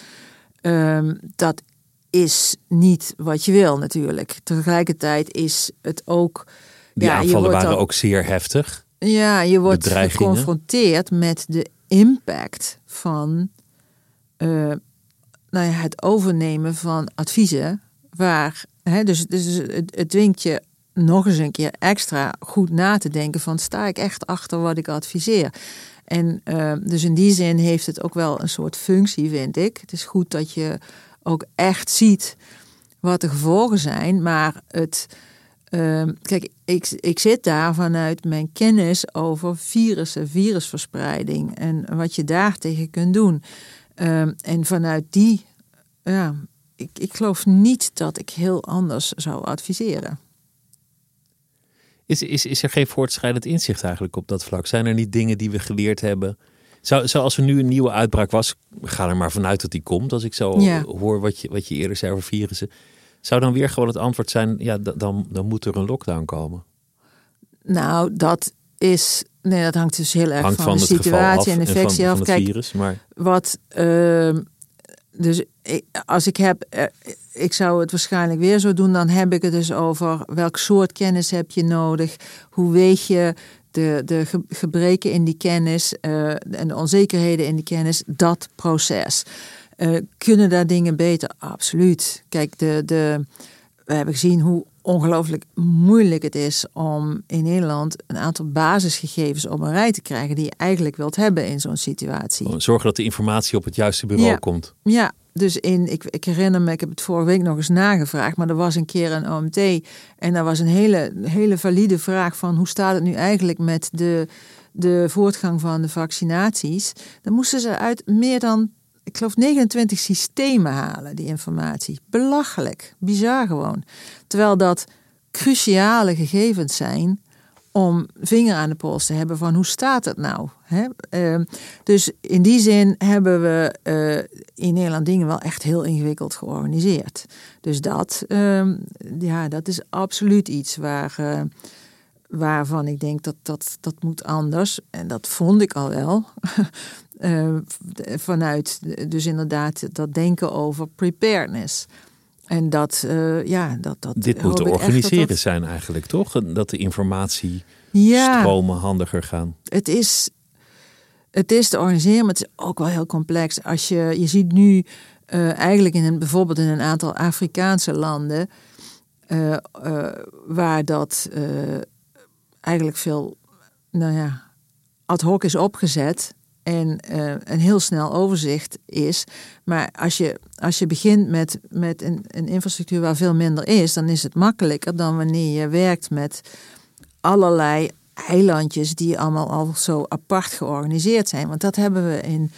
ehm, dat is niet wat je wil natuurlijk. Tegelijkertijd is het ook... Die ja, aanvallen waren dan- ook zeer heftig. Ja, je wordt geconfronteerd met de impact van eh, nou ja, het overnemen van adviezen. Waar, hè, dus, dus het, het dwingt je nog eens een keer extra goed na te denken van sta ik echt achter wat ik adviseer. En eh, dus in die zin heeft het ook wel een soort functie, vind ik. Het is goed dat je ook echt ziet wat de gevolgen zijn, maar het, Ehm, kijk, ik, ik zit daar vanuit mijn kennis over virussen, virusverspreiding en wat je daartegen kunt doen. Ehm, en vanuit die, ja, ik, ik geloof niet dat ik heel anders zou adviseren. Is, is, is er geen voortschrijdend inzicht eigenlijk op dat vlak? Zijn er niet dingen die we geleerd hebben? Zou, zou als er nu een nieuwe uitbraak was, ga er maar vanuit dat die komt. Als ik zo Ja. hoor wat je, wat je eerder zei over virussen. Zou dan weer gewoon het antwoord zijn, ja, dan, dan moet er een lockdown komen. Nou, dat is, nee, dat hangt dus heel erg Hangt van, van de situatie en de infectie van af. het Kijk, virus. Maar Wat, ehm, dus als ik heb, eh, ik zou het waarschijnlijk weer zo doen, dan heb ik het dus over welk soort kennis heb je nodig, hoe weeg je de, de ge- gebreken in die kennis eh, en de onzekerheden in die kennis, dat proces. Eh, kunnen daar dingen beter? Absoluut. Kijk, de, de, we hebben gezien hoe ongelooflijk moeilijk het is om in Nederland een aantal basisgegevens op een rij te krijgen die je eigenlijk wilt hebben in zo'n situatie. gewoon zorgen dat de informatie op het juiste bureau Ja. komt. Ja, dus in, ik, ik herinner me, ik heb het vorige week nog eens nagevraagd, maar er was een keer een OMT en daar was een hele, hele valide vraag van hoe staat het nu eigenlijk met de, de voortgang van de vaccinaties. Dan moesten ze uit meer dan, ik geloof 29 systemen halen, die informatie. Belachelijk, bizar gewoon. Terwijl dat cruciale gegevens zijn om vinger aan de pols te hebben van hoe staat het nou. Hè? Ehm, dus in die zin hebben we eh, in Nederland dingen wel echt heel ingewikkeld georganiseerd. Dus dat, ehm, ja, dat is absoluut iets waar, eh, waarvan ik denk dat, dat dat moet anders. En dat vond ik al wel. Eh, vanuit dus inderdaad dat denken over preparedness. En dat, uh, ja, dat, dat. Dit moet te organiseren dat zijn eigenlijk, toch? Dat de informatiestromen ja, handiger gaan. Het is, het is te organiseren, maar het is ook wel heel complex. Als je, je ziet nu uh, eigenlijk in een, bijvoorbeeld in een aantal Afrikaanse landen, uh, waar dat eigenlijk veel, nou ja, ad hoc is opgezet en uh, een heel snel overzicht is. Maar als je, als je begint met, met een, een infrastructuur waar veel minder is, dan is het makkelijker dan wanneer je werkt met allerlei eilandjes die allemaal al zo apart georganiseerd zijn. Want dat hebben we in,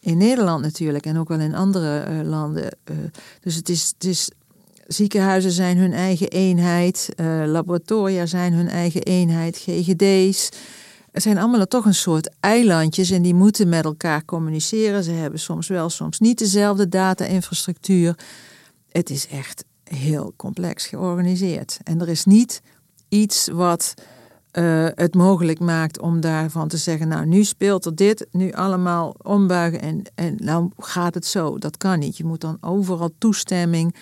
in Nederland natuurlijk en ook wel in andere uh, landen. Uh, dus het is, het is, ziekenhuizen zijn hun eigen eenheid, laboratoria zijn hun eigen eenheid, GGD's. Het zijn allemaal toch een soort eilandjes en die moeten met elkaar communiceren. Ze hebben soms wel, soms niet dezelfde data-infrastructuur. Het is echt heel complex georganiseerd. En er is niet iets wat uh, het mogelijk maakt om daarvan te zeggen: Nou, nu speelt er dit, nu allemaal ombuigen en, en nou gaat het zo. Dat kan niet. Je moet dan overal toestemming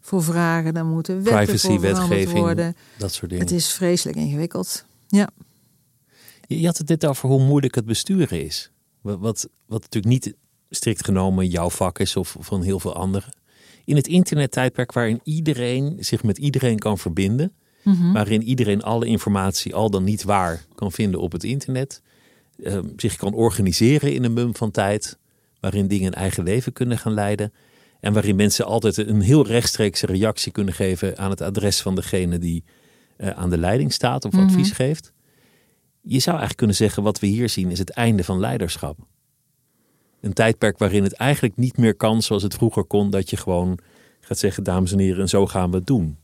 voor vragen. Dan moeten wetten Privacy, wetgeving, worden. dat soort dingen. Het is vreselijk ingewikkeld. Ja. Je had het dit over hoe moeilijk het besturen is. Wat, wat, natuurlijk niet strikt genomen jouw vak is of van heel veel anderen. In het internettijdperk waarin iedereen zich met iedereen kan verbinden. Mhm. Waarin iedereen alle informatie al dan niet waar kan vinden op het internet. Uh, zich kan organiseren in een mum van tijd. Waarin dingen een eigen leven kunnen gaan leiden. En waarin mensen altijd een heel rechtstreekse reactie kunnen geven aan het adres van degene die uh, aan de leiding staat of mhm. advies geeft. Je zou eigenlijk kunnen zeggen, wat we hier zien is het einde van leiderschap. Een tijdperk waarin het eigenlijk niet meer kan zoals het vroeger kon, dat je gewoon gaat zeggen, dames en heren, en zo gaan we het doen.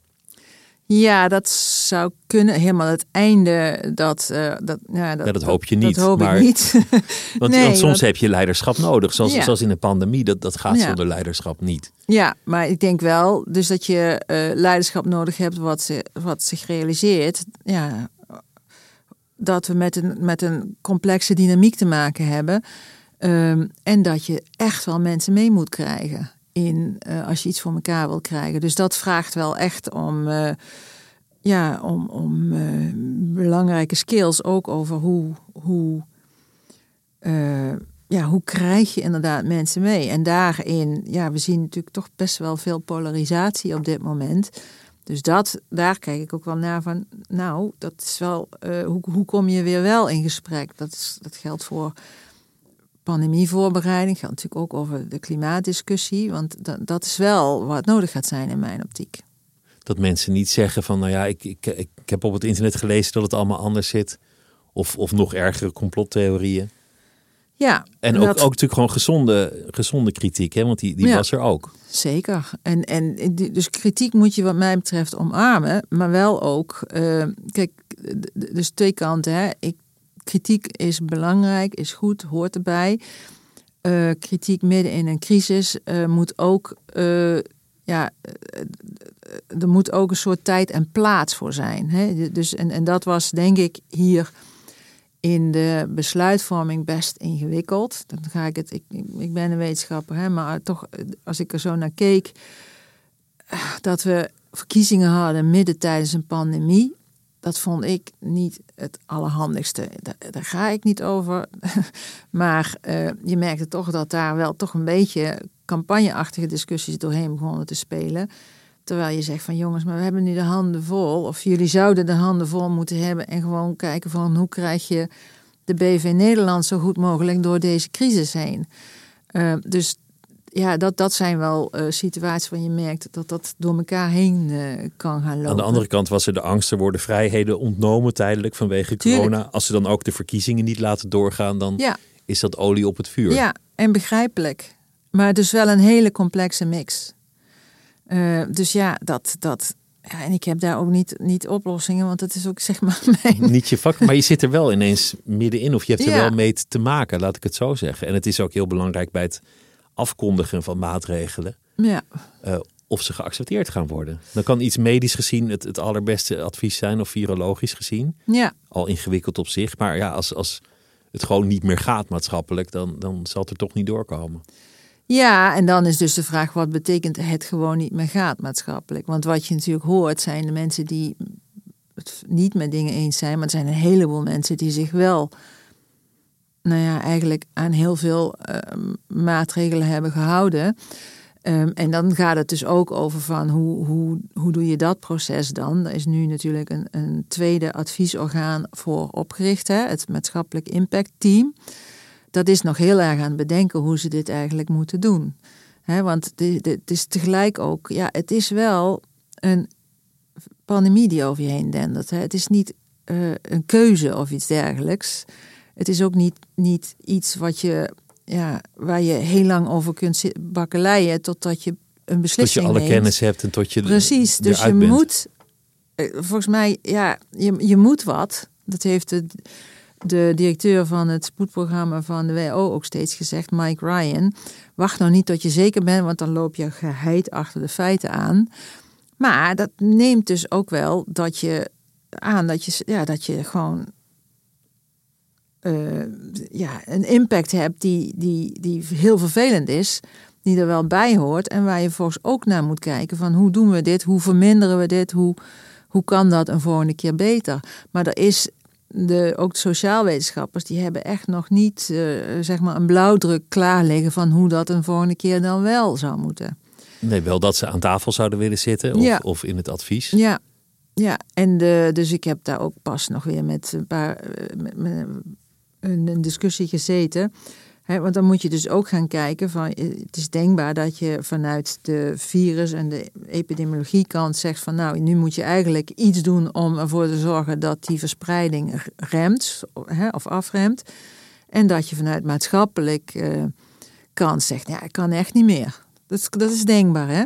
Ja, dat zou kunnen. Helemaal het einde, dat... Uh, dat, ja, dat, dat hoop je niet. Dat hoop maar, ik niet. want, nee, want, soms heb je leiderschap nodig. Zoals, zoals in een pandemie, dat, dat gaat zonder leiderschap niet. Ja, maar ik denk wel dus dat je uh, leiderschap nodig hebt wat, ze, wat zich realiseert. Ja, dat we met een, met een complexe dynamiek te maken hebben. Um, en dat je echt wel mensen mee moet krijgen in uh, als je iets voor elkaar wil krijgen. Dus dat vraagt wel echt om, uh, ja, om, om uh, belangrijke skills ook over hoe, hoe, ja, hoe krijg je inderdaad mensen mee. En daarin, ja, we zien natuurlijk toch best wel veel polarisatie op dit moment. Dus dat, daar kijk ik ook wel naar van, nou, dat is wel, uh, hoe, hoe kom je weer wel in gesprek? Dat, is, dat geldt voor pandemievoorbereiding, geldt natuurlijk ook over de klimaatdiscussie, want dat, dat is wel wat nodig gaat zijn in mijn optiek. Dat mensen niet zeggen van, nou ja, ik, ik, ik heb op het internet gelezen dat het allemaal anders zit, of, of nog ergere complottheorieën. Ja, en ook, ook natuurlijk gewoon gezonde, gezonde kritiek, hè? want die, die was er ook. Zeker. En, en dus kritiek moet je wat mij betreft omarmen, maar wel ook, uh, kijk, dus twee kanten. Hè? Ik, kritiek is belangrijk, is goed, hoort erbij. Uh, kritiek midden in een crisis uh, moet ook, ja, er moet ook een soort tijd en plaats voor zijn. Hè? Dus, en, en dat was denk ik hier in de besluitvorming best ingewikkeld. Dan ga ik het, ik, ik ben een wetenschapper, hè, maar toch, als ik er zo naar keek, dat we verkiezingen hadden midden tijdens een pandemie. Dat vond ik niet het allerhandigste. Daar, daar ga ik niet over. maar uh, je merkte toch dat daar wel toch een beetje campagneachtige discussies doorheen begonnen te spelen. Terwijl je zegt van jongens, maar we hebben nu de handen vol. Of jullie zouden de handen vol moeten hebben. En gewoon kijken van hoe krijg je de BV Nederland zo goed mogelijk door deze crisis heen. Uh, dus ja, dat, dat zijn wel uh, situaties waar je merkt dat dat door elkaar heen uh, kan gaan lopen. Aan de andere kant was er de angst, er worden vrijheden ontnomen tijdelijk vanwege corona. Als ze dan ook de verkiezingen niet laten doorgaan, dan ja. is dat olie op het vuur. Ja, en begrijpelijk. Maar dus wel een hele complexe mix. Uh, dus ja, dat, dat, ja, en ik heb daar ook niet, niet oplossingen, want het is ook zeg maar mijn... Niet je vak, maar je zit er wel ineens middenin of je hebt er wel mee te maken, laat ik het zo zeggen. En het is ook heel belangrijk bij het afkondigen van maatregelen. Ja. Uh, of ze geaccepteerd gaan worden. Dan kan iets medisch gezien het, het allerbeste advies zijn of virologisch gezien. Ja. Al ingewikkeld op zich. Maar ja, als, als het gewoon niet meer gaat maatschappelijk, dan, dan zal het er toch niet doorkomen. Ja, en dan is dus de vraag: wat betekent het gewoon niet meer gaat maatschappelijk? Want wat je natuurlijk hoort zijn de mensen die het niet met dingen eens zijn, maar er zijn een heleboel mensen die zich wel, nou ja, eigenlijk aan heel veel uh, maatregelen hebben gehouden. Um, en dan gaat het dus ook over van hoe, hoe, hoe doe je dat proces dan? Er is nu natuurlijk een, een tweede adviesorgaan voor opgericht, hè, het maatschappelijk impact team. Dat is nog heel erg aan het bedenken hoe ze dit eigenlijk moeten doen. He, want het is tegelijk ook, ja, het is wel een pandemie die over je heen dendert. Het is niet uh, een keuze of iets dergelijks. Het is ook niet, niet iets wat je ja, waar je heel lang over kunt bakkeleien totdat je een beslissing Tot je alle kennis hebt en tot je Precies, dus je moet, eh, volgens mij, ja, je, je moet wat. Dat heeft de, de directeur van het spoedprogramma van de WO ook steeds gezegd, Mike Ryan. Wacht nou niet tot je zeker bent, want dan loop je geheid achter de feiten aan. Maar dat neemt dus ook wel dat je aan dat je, ja, dat je gewoon uh, ja, een impact hebt die, die, die heel vervelend is, die er wel bij hoort en waar je volgens ook naar moet kijken van hoe doen we dit, hoe verminderen we dit, hoe, hoe kan dat een volgende keer beter. Maar er is de, ook de sociaalwetenschappers die hebben echt nog niet uh, zeg maar een blauwdruk klaar liggen van hoe dat een volgende keer dan wel zou moeten. Nee, wel dat ze aan tafel zouden willen zitten of, ja. of in het advies. Ja, ja. en de, dus ik heb daar ook pas nog weer met een paar eh, met, een discussie gezeten. Want dan moet je dus ook gaan kijken van het is denkbaar dat je vanuit de virus en de epidemiologie kant zegt van nou nu moet je eigenlijk iets doen om ervoor te zorgen dat die verspreiding remt of afremt. En dat je vanuit maatschappelijk uh, kant zegt ja ik kan echt niet meer. Dat dat is denkbaar hè.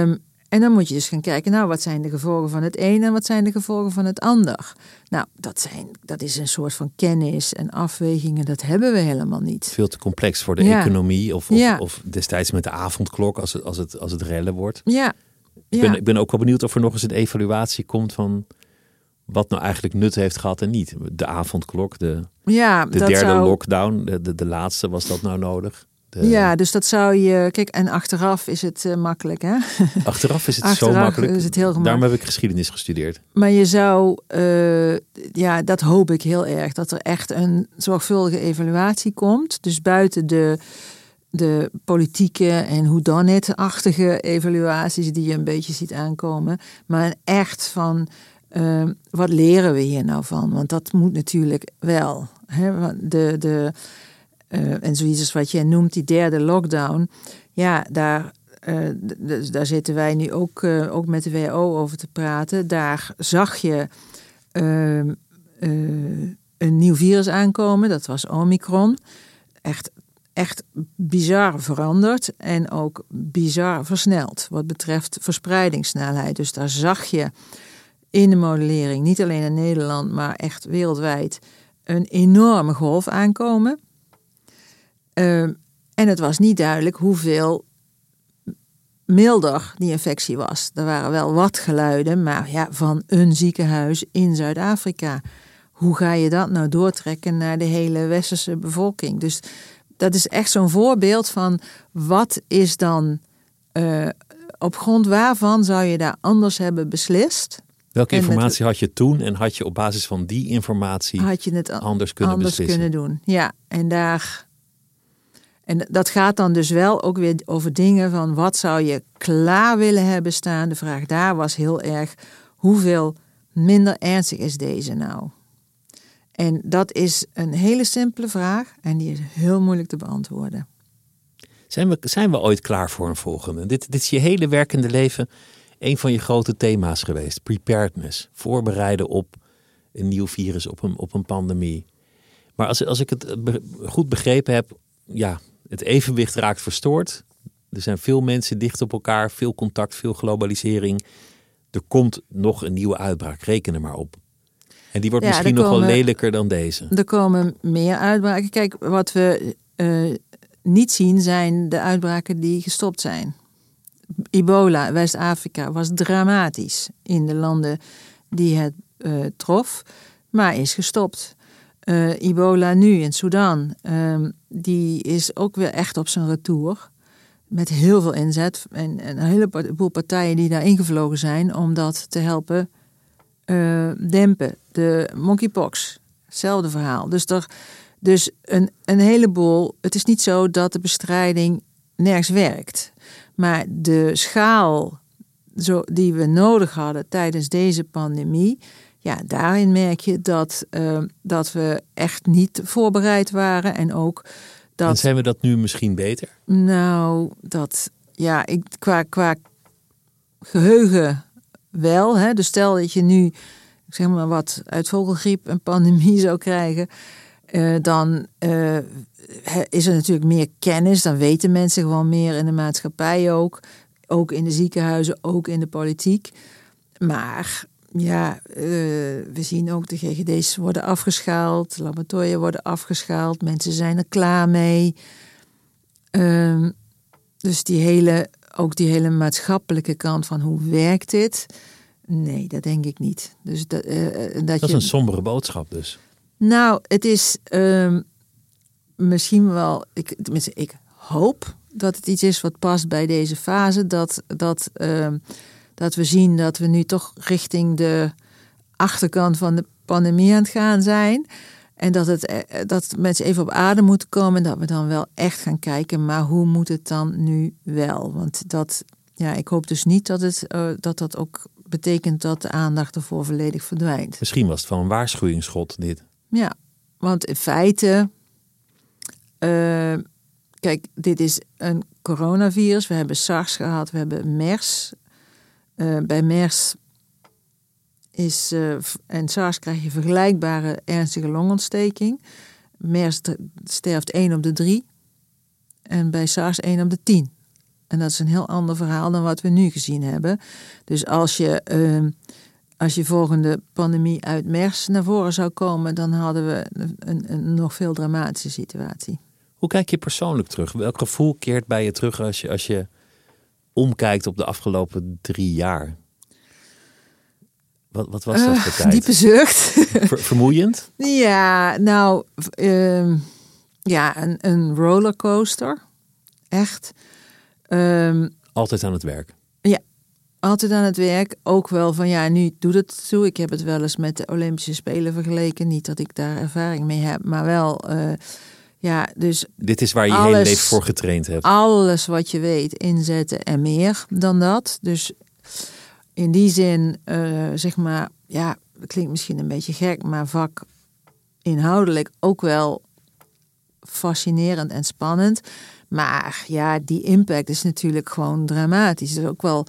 Um, en dan moet je dus gaan kijken, nou, wat zijn de gevolgen van het een en wat zijn de gevolgen van het ander? Nou, dat, zijn, dat is een soort van kennis en afwegingen, dat hebben we helemaal niet. Veel te complex voor de economie of, of, ja. of, destijds met de avondklok als het, als het, als het rellen wordt. Ja. Ik, ben, ik ben ook wel benieuwd of er nog eens een evaluatie komt van wat nou eigenlijk nut heeft gehad en niet. De avondklok, de, ja, de derde zou... lockdown, de, de, de laatste, was dat nou nodig? Ja, dus dat zou je. Kijk, en achteraf is het uh, makkelijk, hè? Achteraf is het achteraf zo makkelijk. Is het heel gemakkelijk. Daarom heb ik geschiedenis gestudeerd. Maar je zou, uh, ja, dat hoop ik heel erg, dat er echt een zorgvuldige evaluatie komt. Dus buiten de, de politieke en hoe dan het-achtige evaluaties die je een beetje ziet aankomen, maar echt van. Uh, wat leren we hier nou van? Want dat moet natuurlijk wel. Hè? De, de, uh, en zoiets wat jij noemt, die derde lockdown. Ja, daar, uh, daar zitten wij nu ook, uh, ook met de WHO over te praten. Daar zag je ehm, een nieuw virus aankomen. Dat was Omicron. Echt, echt bizar veranderd en ook bizar versneld wat betreft verspreidingssnelheid. Dus daar zag je in de modellering, niet alleen in Nederland, maar echt wereldwijd, een enorme golf aankomen. Uh, en het was niet duidelijk hoeveel milder die infectie was. Er waren wel wat geluiden, maar ja, van een ziekenhuis in Zuid-Afrika. Hoe ga je dat nou doortrekken naar de hele westerse bevolking? Dus dat is echt zo'n voorbeeld van wat is dan, uh, op grond waarvan zou je daar anders hebben beslist? Welke informatie had je toen en had je op basis van die informatie had je het anders kunnen anders beslissen? kunnen doen? Ja, en daar en dat gaat dan dus wel ook weer over dingen van wat zou je klaar willen hebben staan. De vraag daar was heel erg hoeveel minder ernstig is deze nou? En dat is een hele simpele vraag en die is heel moeilijk te beantwoorden. Zijn we, zijn we ooit klaar voor een volgende? Dit, dit is je hele werkende leven een van je grote thema's geweest. Preparedness. Voorbereiden op een nieuw virus, op een, op een pandemie. Maar als, als ik het goed begrepen heb, ja, het evenwicht raakt verstoord. Er zijn veel mensen dicht op elkaar, veel contact, veel globalisering. Er komt nog een nieuwe uitbraak, reken er maar op. En die wordt misschien nog wel lelijker dan deze. Er komen meer uitbraken. Kijk, wat we uh, niet zien zijn de uitbraken die gestopt zijn. Ebola, West-Afrika, was dramatisch in de landen die het uh, trof, maar is gestopt. Uh, Ebola nu in Sudan, ehm, die is ook weer echt op zijn retour. Met heel veel inzet en, en een heleboel partijen die daar ingevlogen zijn om dat te helpen uh, dempen. De monkeypox, hetzelfde verhaal. Dus, er, dus een, een heleboel. Het is niet zo dat de bestrijding nergens werkt. Maar de schaal zo, die we nodig hadden tijdens deze pandemie. Ja, daarin merk je dat, uh, dat we echt niet voorbereid waren. En ook dat. En zijn we dat nu misschien beter? Nou, dat. Ja, ik, qua, qua geheugen wel. Hè? Dus stel dat je nu, zeg maar wat, uit vogelgriep een pandemie zou krijgen. Uh, dan uh, is er natuurlijk meer kennis. Dan weten mensen gewoon meer in de maatschappij ook. Ook in de ziekenhuizen, ook in de politiek. Maar ja, uh, we zien ook de GGD's worden afgeschaald. Laboratoria worden afgeschaald. Mensen zijn er klaar mee. Ehm, dus die hele ook die hele maatschappelijke kant van hoe werkt dit? Nee, dat denk ik niet. Dus dat, uh, dat, dat is een sombere boodschap dus. Nou, het is uh, misschien wel, ik, tenminste, ik hoop dat het iets is wat past bij deze fase. Dat, dat, uh, dat we zien dat we nu toch richting de achterkant van de pandemie aan het gaan zijn. En dat, het, eh, dat mensen even op adem moeten komen. En dat we dan wel echt gaan kijken. Maar hoe moet het dan nu wel? Want dat, ja, ik hoop dus niet dat het, uh, dat, dat ook betekent dat de aandacht ervoor volledig verdwijnt. Misschien was het van een waarschuwingsschot dit. Ja, want in feite. Uh, kijk, dit is een coronavirus. We hebben SARS gehad, we hebben MERS. Uh, bij MERS is, uh, en SARS krijg je vergelijkbare ernstige longontsteking. MERS sterft 1 op de 3 en bij SARS 1 op de 10. En dat is een heel ander verhaal dan wat we nu gezien hebben. Dus als je, uh, als je volgende pandemie uit MERS naar voren zou komen, dan hadden we een, een nog veel dramatische situatie. Hoe kijk je persoonlijk terug? Welk gevoel keert bij je terug als je, als je omkijkt op de afgelopen drie jaar? Wat, wat was dat voor uh, tijd? Diepe zucht. vermoeiend? Ja, nou, uh, ja, een, een rollercoaster. Echt. Um, altijd aan het werk? Ja, altijd aan het werk. Ook wel van, ja, nu doet het toe. Ik heb het wel eens met de Olympische Spelen vergeleken. Niet dat ik daar ervaring mee heb, maar wel... Uh, ja, dus Dit is waar je alles, je hele leven voor getraind hebt. Alles wat je weet inzetten en meer dan dat. Dus in die zin, uh, zeg maar, ja, klinkt misschien een beetje gek, maar vak inhoudelijk ook wel fascinerend en spannend. Maar ja, die impact is natuurlijk gewoon dramatisch. Het is ook wel,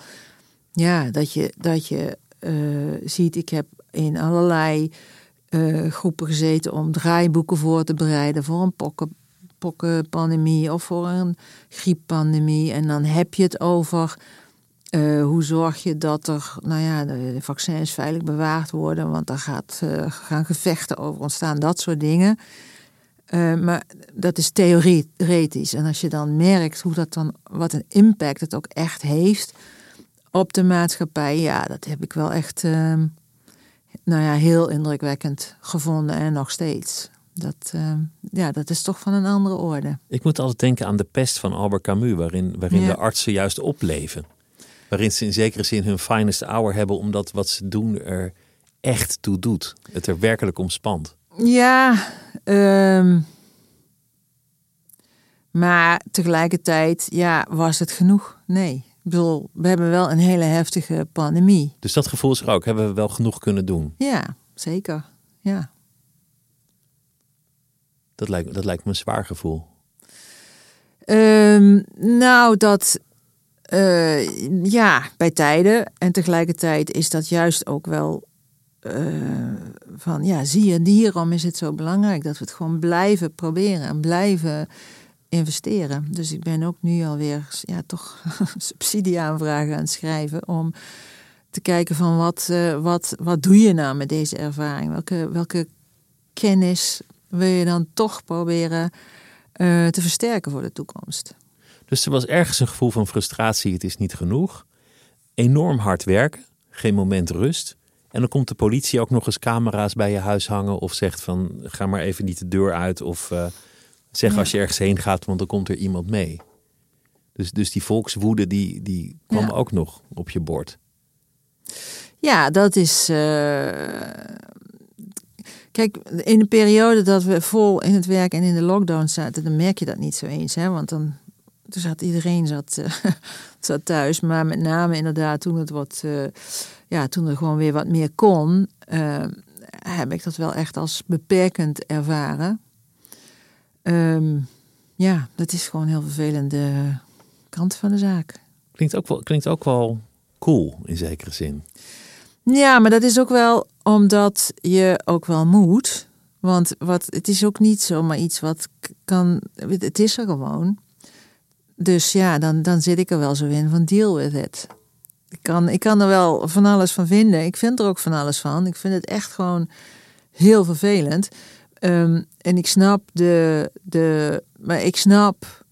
ja, dat je, dat je uh, ziet, ik heb in allerlei uh, groepen gezeten om draaiboeken voor te bereiden voor een pokken, pokkenpandemie of voor een grieppandemie. En dan heb je het over uh, hoe zorg je dat er, nou ja, de vaccins veilig bewaard worden, want daar gaat, uh, gaan gevechten over ontstaan, dat soort dingen. Maar dat is theoretisch. En als je dan merkt hoe dat dan, wat een impact het ook echt heeft op de maatschappij, ja, dat heb ik wel echt, ehm, nou ja, heel indrukwekkend gevonden en nog steeds. Dat, ehm, ja, dat is toch van een andere orde. Ik moet altijd denken aan de pest van Albert Camus, waarin, waarin ja. de artsen juist opleven waarin ze in zekere zin hun finest hour hebben, omdat wat ze doen er echt toe doet. Het er werkelijk om spant. Ja, um, maar tegelijkertijd, ja, was het genoeg? Nee. Ik bedoel, we hebben wel een hele heftige pandemie. Dus dat gevoel is er ook. Hebben we wel genoeg kunnen doen? Ja, zeker. Ja. Dat lijkt, dat lijkt me een zwaar gevoel. Um, nou, dat uh, ja, bij tijden. En tegelijkertijd is dat juist ook wel uh, van, ja, zie je, hierom is het zo belangrijk dat we het gewoon blijven proberen en blijven investeren. Dus ik ben ook nu alweer, ja, toch subsidieaanvragen aan het schrijven om te kijken van wat, uh, wat, wat doe je nou met deze ervaring? Welke, welke kennis wil je dan toch proberen te versterken voor de toekomst? Dus er was ergens een gevoel van frustratie, het is niet genoeg. Enorm hard werken, geen moment rust. En dan komt de politie ook nog eens camera's bij je huis hangen of zegt van ga maar even niet de deur uit of uh, zeg als je ergens heen gaat, want dan komt er iemand mee. Dus, dus die volkswoede die, die kwam ook nog op je bord. Ja, dat is. Uh, kijk, in de periode dat we vol in het werk en in de lockdown zaten, dan merk je dat niet zo eens. Hè? Want dan toen zat iedereen zat, uh, zat thuis. Maar met name inderdaad toen het wat. Uh, ja, toen er gewoon weer wat meer kon, heb ik dat wel echt als beperkend ervaren. Um, ja, dat is gewoon heel vervelende kant van de zaak. Klinkt ook wel, klinkt ook wel cool in zekere zin. Ja, maar dat is ook wel omdat je ook wel moet. Want wat, het is ook niet zomaar iets wat kan. Het is er gewoon. Dus ja, dan, dan zit ik er wel zo in van deal with it. Ik kan, ik kan er wel van alles van vinden. Ik vind er ook van alles van. Ik vind het echt gewoon heel vervelend. Ehm, en ik snap de, de. Maar ik snap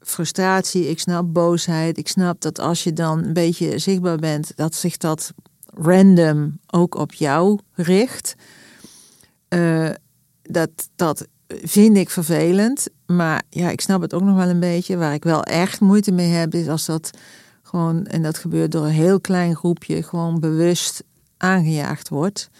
frustratie, ik snap boosheid. Ik snap dat als je dan een beetje zichtbaar bent, dat zich dat random ook op jou richt. Uh, dat, dat vind ik vervelend. Maar ja, ik snap het ook nog wel een beetje. Waar ik wel echt moeite mee heb, is als dat gewoon, en dat gebeurt door een heel klein groepje, gewoon bewust aangejaagd wordt.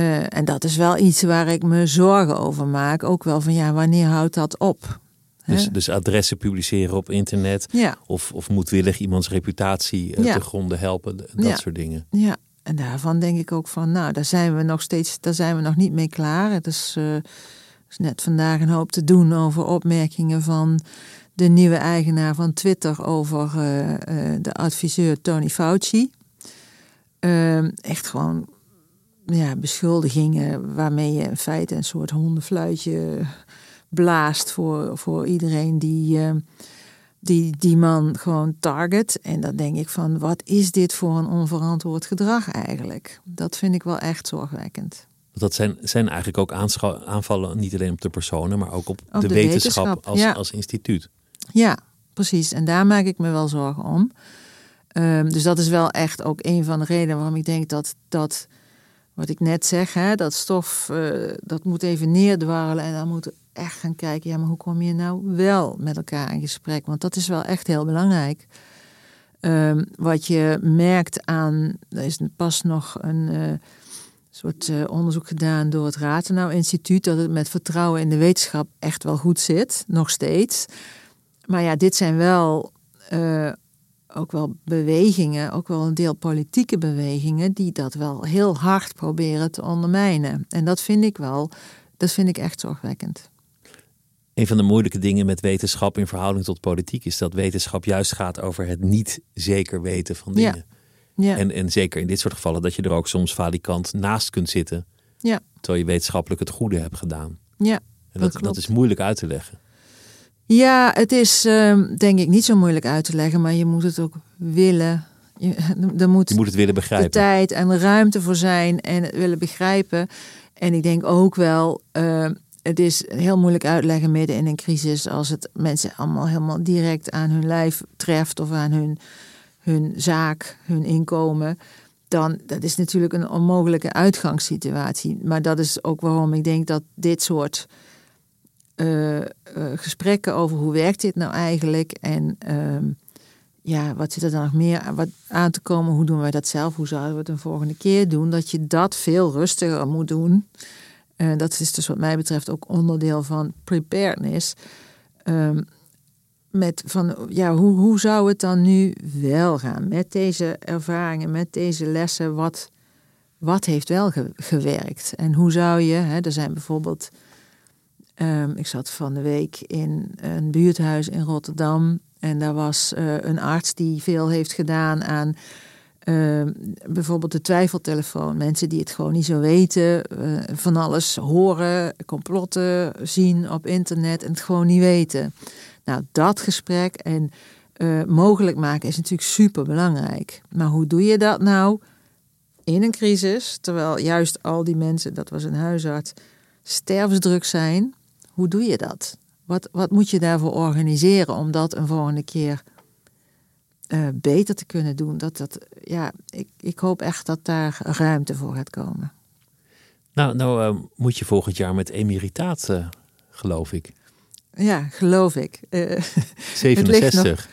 Uh, en dat is wel iets waar ik me zorgen over maak. Ook wel van ja, wanneer houdt dat op? Dus, dus adressen publiceren op internet. Ja. Of, of moedwillig iemands reputatie uh, te gronden helpen. Dat soort dingen. Ja, en daarvan denk ik ook van, nou, daar zijn we nog steeds, daar zijn we nog niet mee klaar. Het is, uh, is net vandaag een hoop te doen over opmerkingen van de nieuwe eigenaar van Twitter over uh, de adviseur Tony Fauci. Ehm, echt gewoon ja, beschuldigingen waarmee je in feite een soort hondenfluitje blaast voor, voor iedereen die, uh, die die man gewoon target. En dan denk ik van, wat is dit voor een onverantwoord gedrag eigenlijk? Dat vind ik wel echt zorgwekkend. Dat zijn, zijn eigenlijk ook aanvallen niet alleen op de personen, maar ook op, de, wetenschap, als, als instituut. Ja, precies. En daar maak ik me wel zorgen om. Um, dus dat is wel echt ook een van de redenen waarom ik denk dat, dat wat ik net zeg, hè, dat stof, uh, dat moet even neerdwarrelen en dan moet echt gaan kijken, ja, maar hoe kom je nou wel met elkaar in gesprek? Want dat is wel echt heel belangrijk. Um, wat je merkt aan, er is pas nog een uh, soort uh, onderzoek gedaan door het Ratenau Instituut, dat het met vertrouwen in de wetenschap echt wel goed zit, nog steeds. Maar ja, dit zijn wel ook wel bewegingen, ook wel een deel politieke bewegingen, die dat wel heel hard proberen te ondermijnen. En dat vind ik wel, dat vind ik echt zorgwekkend een van de moeilijke dingen met wetenschap in verhouding tot politiek is dat wetenschap juist gaat over het niet zeker weten van dingen. Ja. En, en zeker in dit soort gevallen dat je er ook soms valikant naast kunt zitten. Ja. Terwijl je wetenschappelijk het goede hebt gedaan. Ja. En dat, dat, is moeilijk uit te leggen. Ja, het is uh, denk ik niet zo moeilijk uit te leggen, maar je moet het ook willen. Je, er moet, je moet het willen begrijpen. De tijd en de ruimte voor zijn en het willen begrijpen. En ik denk ook wel. Uh, het is heel moeilijk uitleggen midden in een crisis als het mensen allemaal helemaal direct aan hun lijf treft of aan hun, hun zaak, hun inkomen. Dan dat is natuurlijk een onmogelijke uitgangssituatie. Maar dat is ook waarom ik denk dat dit soort uh, uh, gesprekken over hoe werkt dit nou eigenlijk en uh, ja, wat zit er dan nog meer wat aan te komen? Hoe doen wij dat zelf? Hoe zouden we het een volgende keer doen? Dat je dat veel rustiger moet doen. Uh, dat is dus wat mij betreft ook onderdeel van preparedness. Um, met van, ja, hoe, hoe zou het dan nu wel gaan met deze ervaringen, met deze lessen? Wat, wat heeft wel gewerkt? En hoe zou je, hè, er zijn bijvoorbeeld, um, ik zat van de week in een buurthuis in Rotterdam en daar was uh, een arts die veel heeft gedaan aan uh, bijvoorbeeld de twijfeltelefoon. Mensen die het gewoon niet zo weten, uh, van alles horen, complotten zien op internet en het gewoon niet weten. Nou, dat gesprek en uh, mogelijk maken is natuurlijk super belangrijk. Maar hoe doe je dat nou in een crisis, terwijl juist al die mensen, dat was een huisarts, stervensdruk zijn? Hoe doe je dat? Wat, wat moet je daarvoor organiseren om dat een volgende keer eh, beter te kunnen doen. Dat, dat, ja, ik, ik hoop echt dat daar ruimte voor gaat komen. Nou, nou uh, moet je volgend jaar met emeritaat, uh, geloof ik. Ja, geloof ik. 67.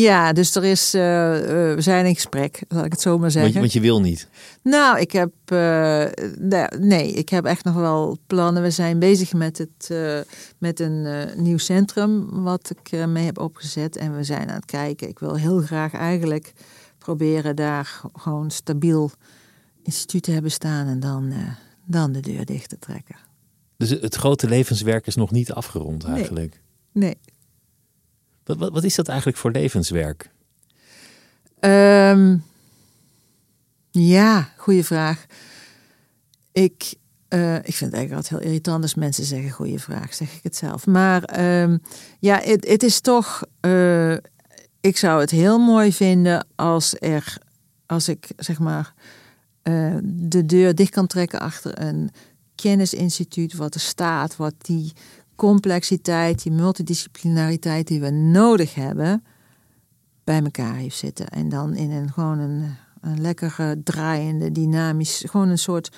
Ja, dus er is, uh, uh, we zijn in gesprek, laat ik het zo maar zeggen. Want, want je wil niet? Nou, ik heb, uh, nee, ik heb echt nog wel plannen. We zijn bezig met, het, met een nieuw centrum wat ik mee heb opgezet. En we zijn aan het kijken. Ik wil heel graag eigenlijk proberen daar gewoon stabiel instituut te hebben staan en dan, dan de deur dicht te trekken. Dus het grote levenswerk is nog niet afgerond eigenlijk? Nee. nee. Wat, wat, is dat eigenlijk voor levenswerk? Um, ja, goede vraag. Ik, uh, ik vind het eigenlijk altijd heel irritant als mensen zeggen goede vraag, zeg ik het zelf. Maar um, ja, het, is toch. Uh, ik zou het heel mooi vinden als er, als ik zeg maar uh, de deur dicht kan trekken achter een kennisinstituut, wat er staat, wat die complexiteit, die multidisciplinariteit die we nodig hebben, bij elkaar heeft zitten. En dan in een gewoon een, een lekkere, draaiende, dynamisch, gewoon een soort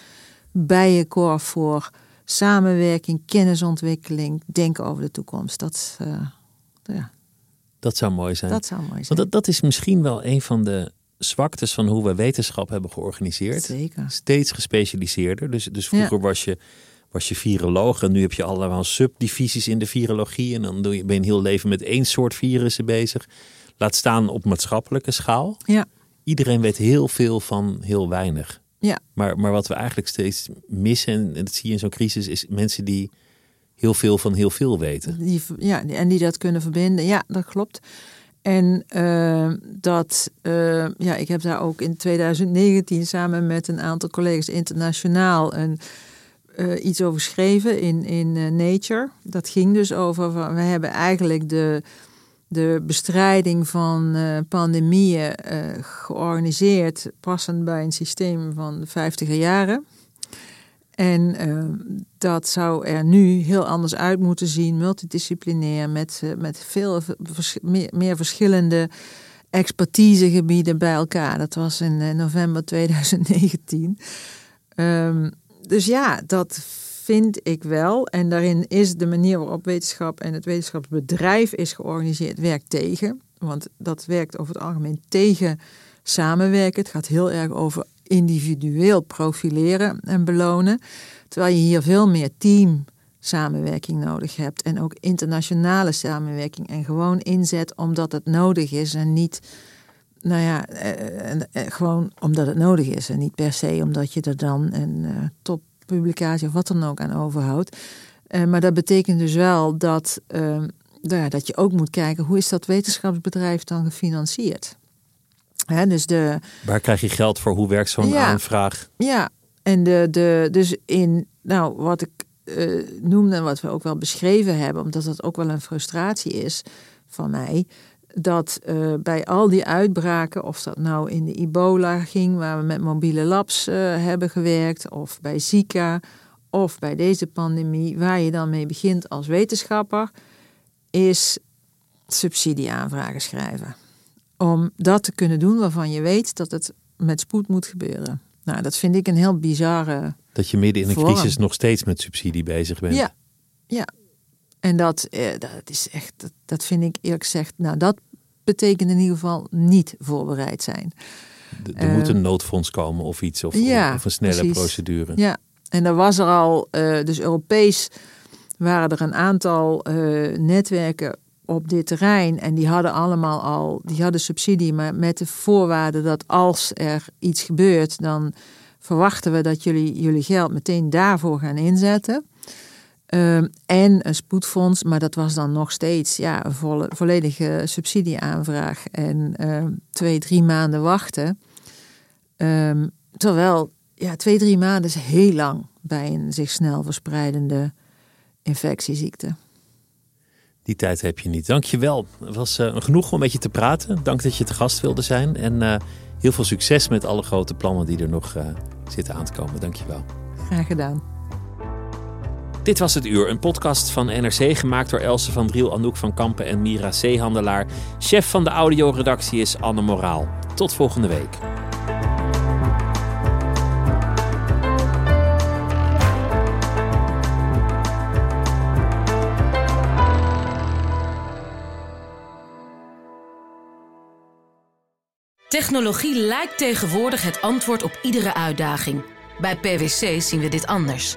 bijenkorf voor samenwerking, kennisontwikkeling, denken over de toekomst. Dat, uh, ja. dat zou mooi zijn. Dat zou mooi zijn. Want dat, dat is misschien wel een van de zwaktes van hoe we wetenschap hebben georganiseerd. Zeker. Steeds gespecialiseerder. Dus, dus vroeger ja. was je was je viroloog en nu heb je allemaal subdivisies in de virologie en dan doe je, ben je een heel leven met één soort virussen bezig. Laat staan op maatschappelijke schaal. Ja. Iedereen weet heel veel van heel weinig. Ja. Maar, maar wat we eigenlijk steeds missen, en dat zie je in zo'n crisis, is mensen die heel veel van heel veel weten. Die, ja, en die dat kunnen verbinden. Ja, dat klopt. En uh, dat, uh, ja, ik heb daar ook in 2019 samen met een aantal collega's internationaal een uh, iets over geschreven in, in uh, Nature. Dat ging dus over, van, we hebben eigenlijk de, de bestrijding van uh, pandemieën georganiseerd, passend bij een systeem van de 50 jaren. En dat zou er nu heel anders uit moeten zien, multidisciplinair, met, met veel meer, verschillende expertisegebieden bij elkaar. Dat was in november 2019. Um, dus ja, dat vind ik wel. En daarin is de manier waarop wetenschap en het wetenschapsbedrijf is georganiseerd, werkt tegen. Want dat werkt over het algemeen tegen samenwerken. Het gaat heel erg over individueel profileren en belonen. Terwijl je hier veel meer team samenwerking nodig hebt. En ook internationale samenwerking. En gewoon inzet omdat het nodig is en niet nou ja, eh, eh, gewoon omdat het nodig is. En niet per se omdat je er dan een toppublicatie of wat dan ook aan overhoudt. Maar dat betekent dus wel dat, uh, nou ja, dat je ook moet kijken hoe is dat wetenschapsbedrijf dan gefinancierd. Hè, dus de, Waar krijg je geld voor? Hoe werkt zo'n Ja. aanvraag? ja, en de, de, dus in nou, wat ik eh, noemde en wat we ook wel beschreven hebben, omdat dat ook wel een frustratie is van mij, dat eh, bij al die uitbraken, of dat nou in de ebola ging, waar we met mobiele labs eh, hebben gewerkt, of bij Zika, of bij deze pandemie, waar je dan mee begint als wetenschapper, is subsidieaanvragen schrijven. Om dat te kunnen doen waarvan je weet dat het met spoed moet gebeuren. Nou, dat vind ik een heel bizarre Dat je midden in een Vorm. crisis nog steeds met subsidie bezig bent. Ja, ja. En dat, eh, dat is echt, dat, vind ik eerlijk gezegd, nou dat betekent in ieder geval niet voorbereid zijn. Er moet een noodfonds komen of iets, of, Eh, ja, of een snelle precies. procedure. Ja, en er was er al, eh, dus Europees waren er een aantal eh, netwerken op dit terrein. En die hadden allemaal al, die hadden subsidie, maar met de voorwaarde dat als er iets gebeurt, dan verwachten we dat jullie jullie geld meteen daarvoor gaan inzetten. Ehm, en een spoedfonds, maar dat was dan nog steeds ja, een volle, volledige subsidieaanvraag en ehm, twee, drie maanden wachten. Ehm, terwijl ja, twee, drie maanden is heel lang bij een zich snel verspreidende infectieziekte. Die tijd heb je niet. Dankjewel. Het was eh, genoeg om met je te praten. Dank dat je te gast wilde zijn. En eh, heel veel succes met alle grote plannen die er nog eh, zitten aan te komen. Dankjewel. Graag gedaan. Dit was het uur, een podcast van NRC gemaakt door Else van Driel, Anouk van Kampen en Mira Zeehandelaar. Chef van de audioredactie is Anne Moraal. Tot volgende week. Technologie lijkt tegenwoordig het antwoord op iedere uitdaging. Bij PwC zien we dit anders.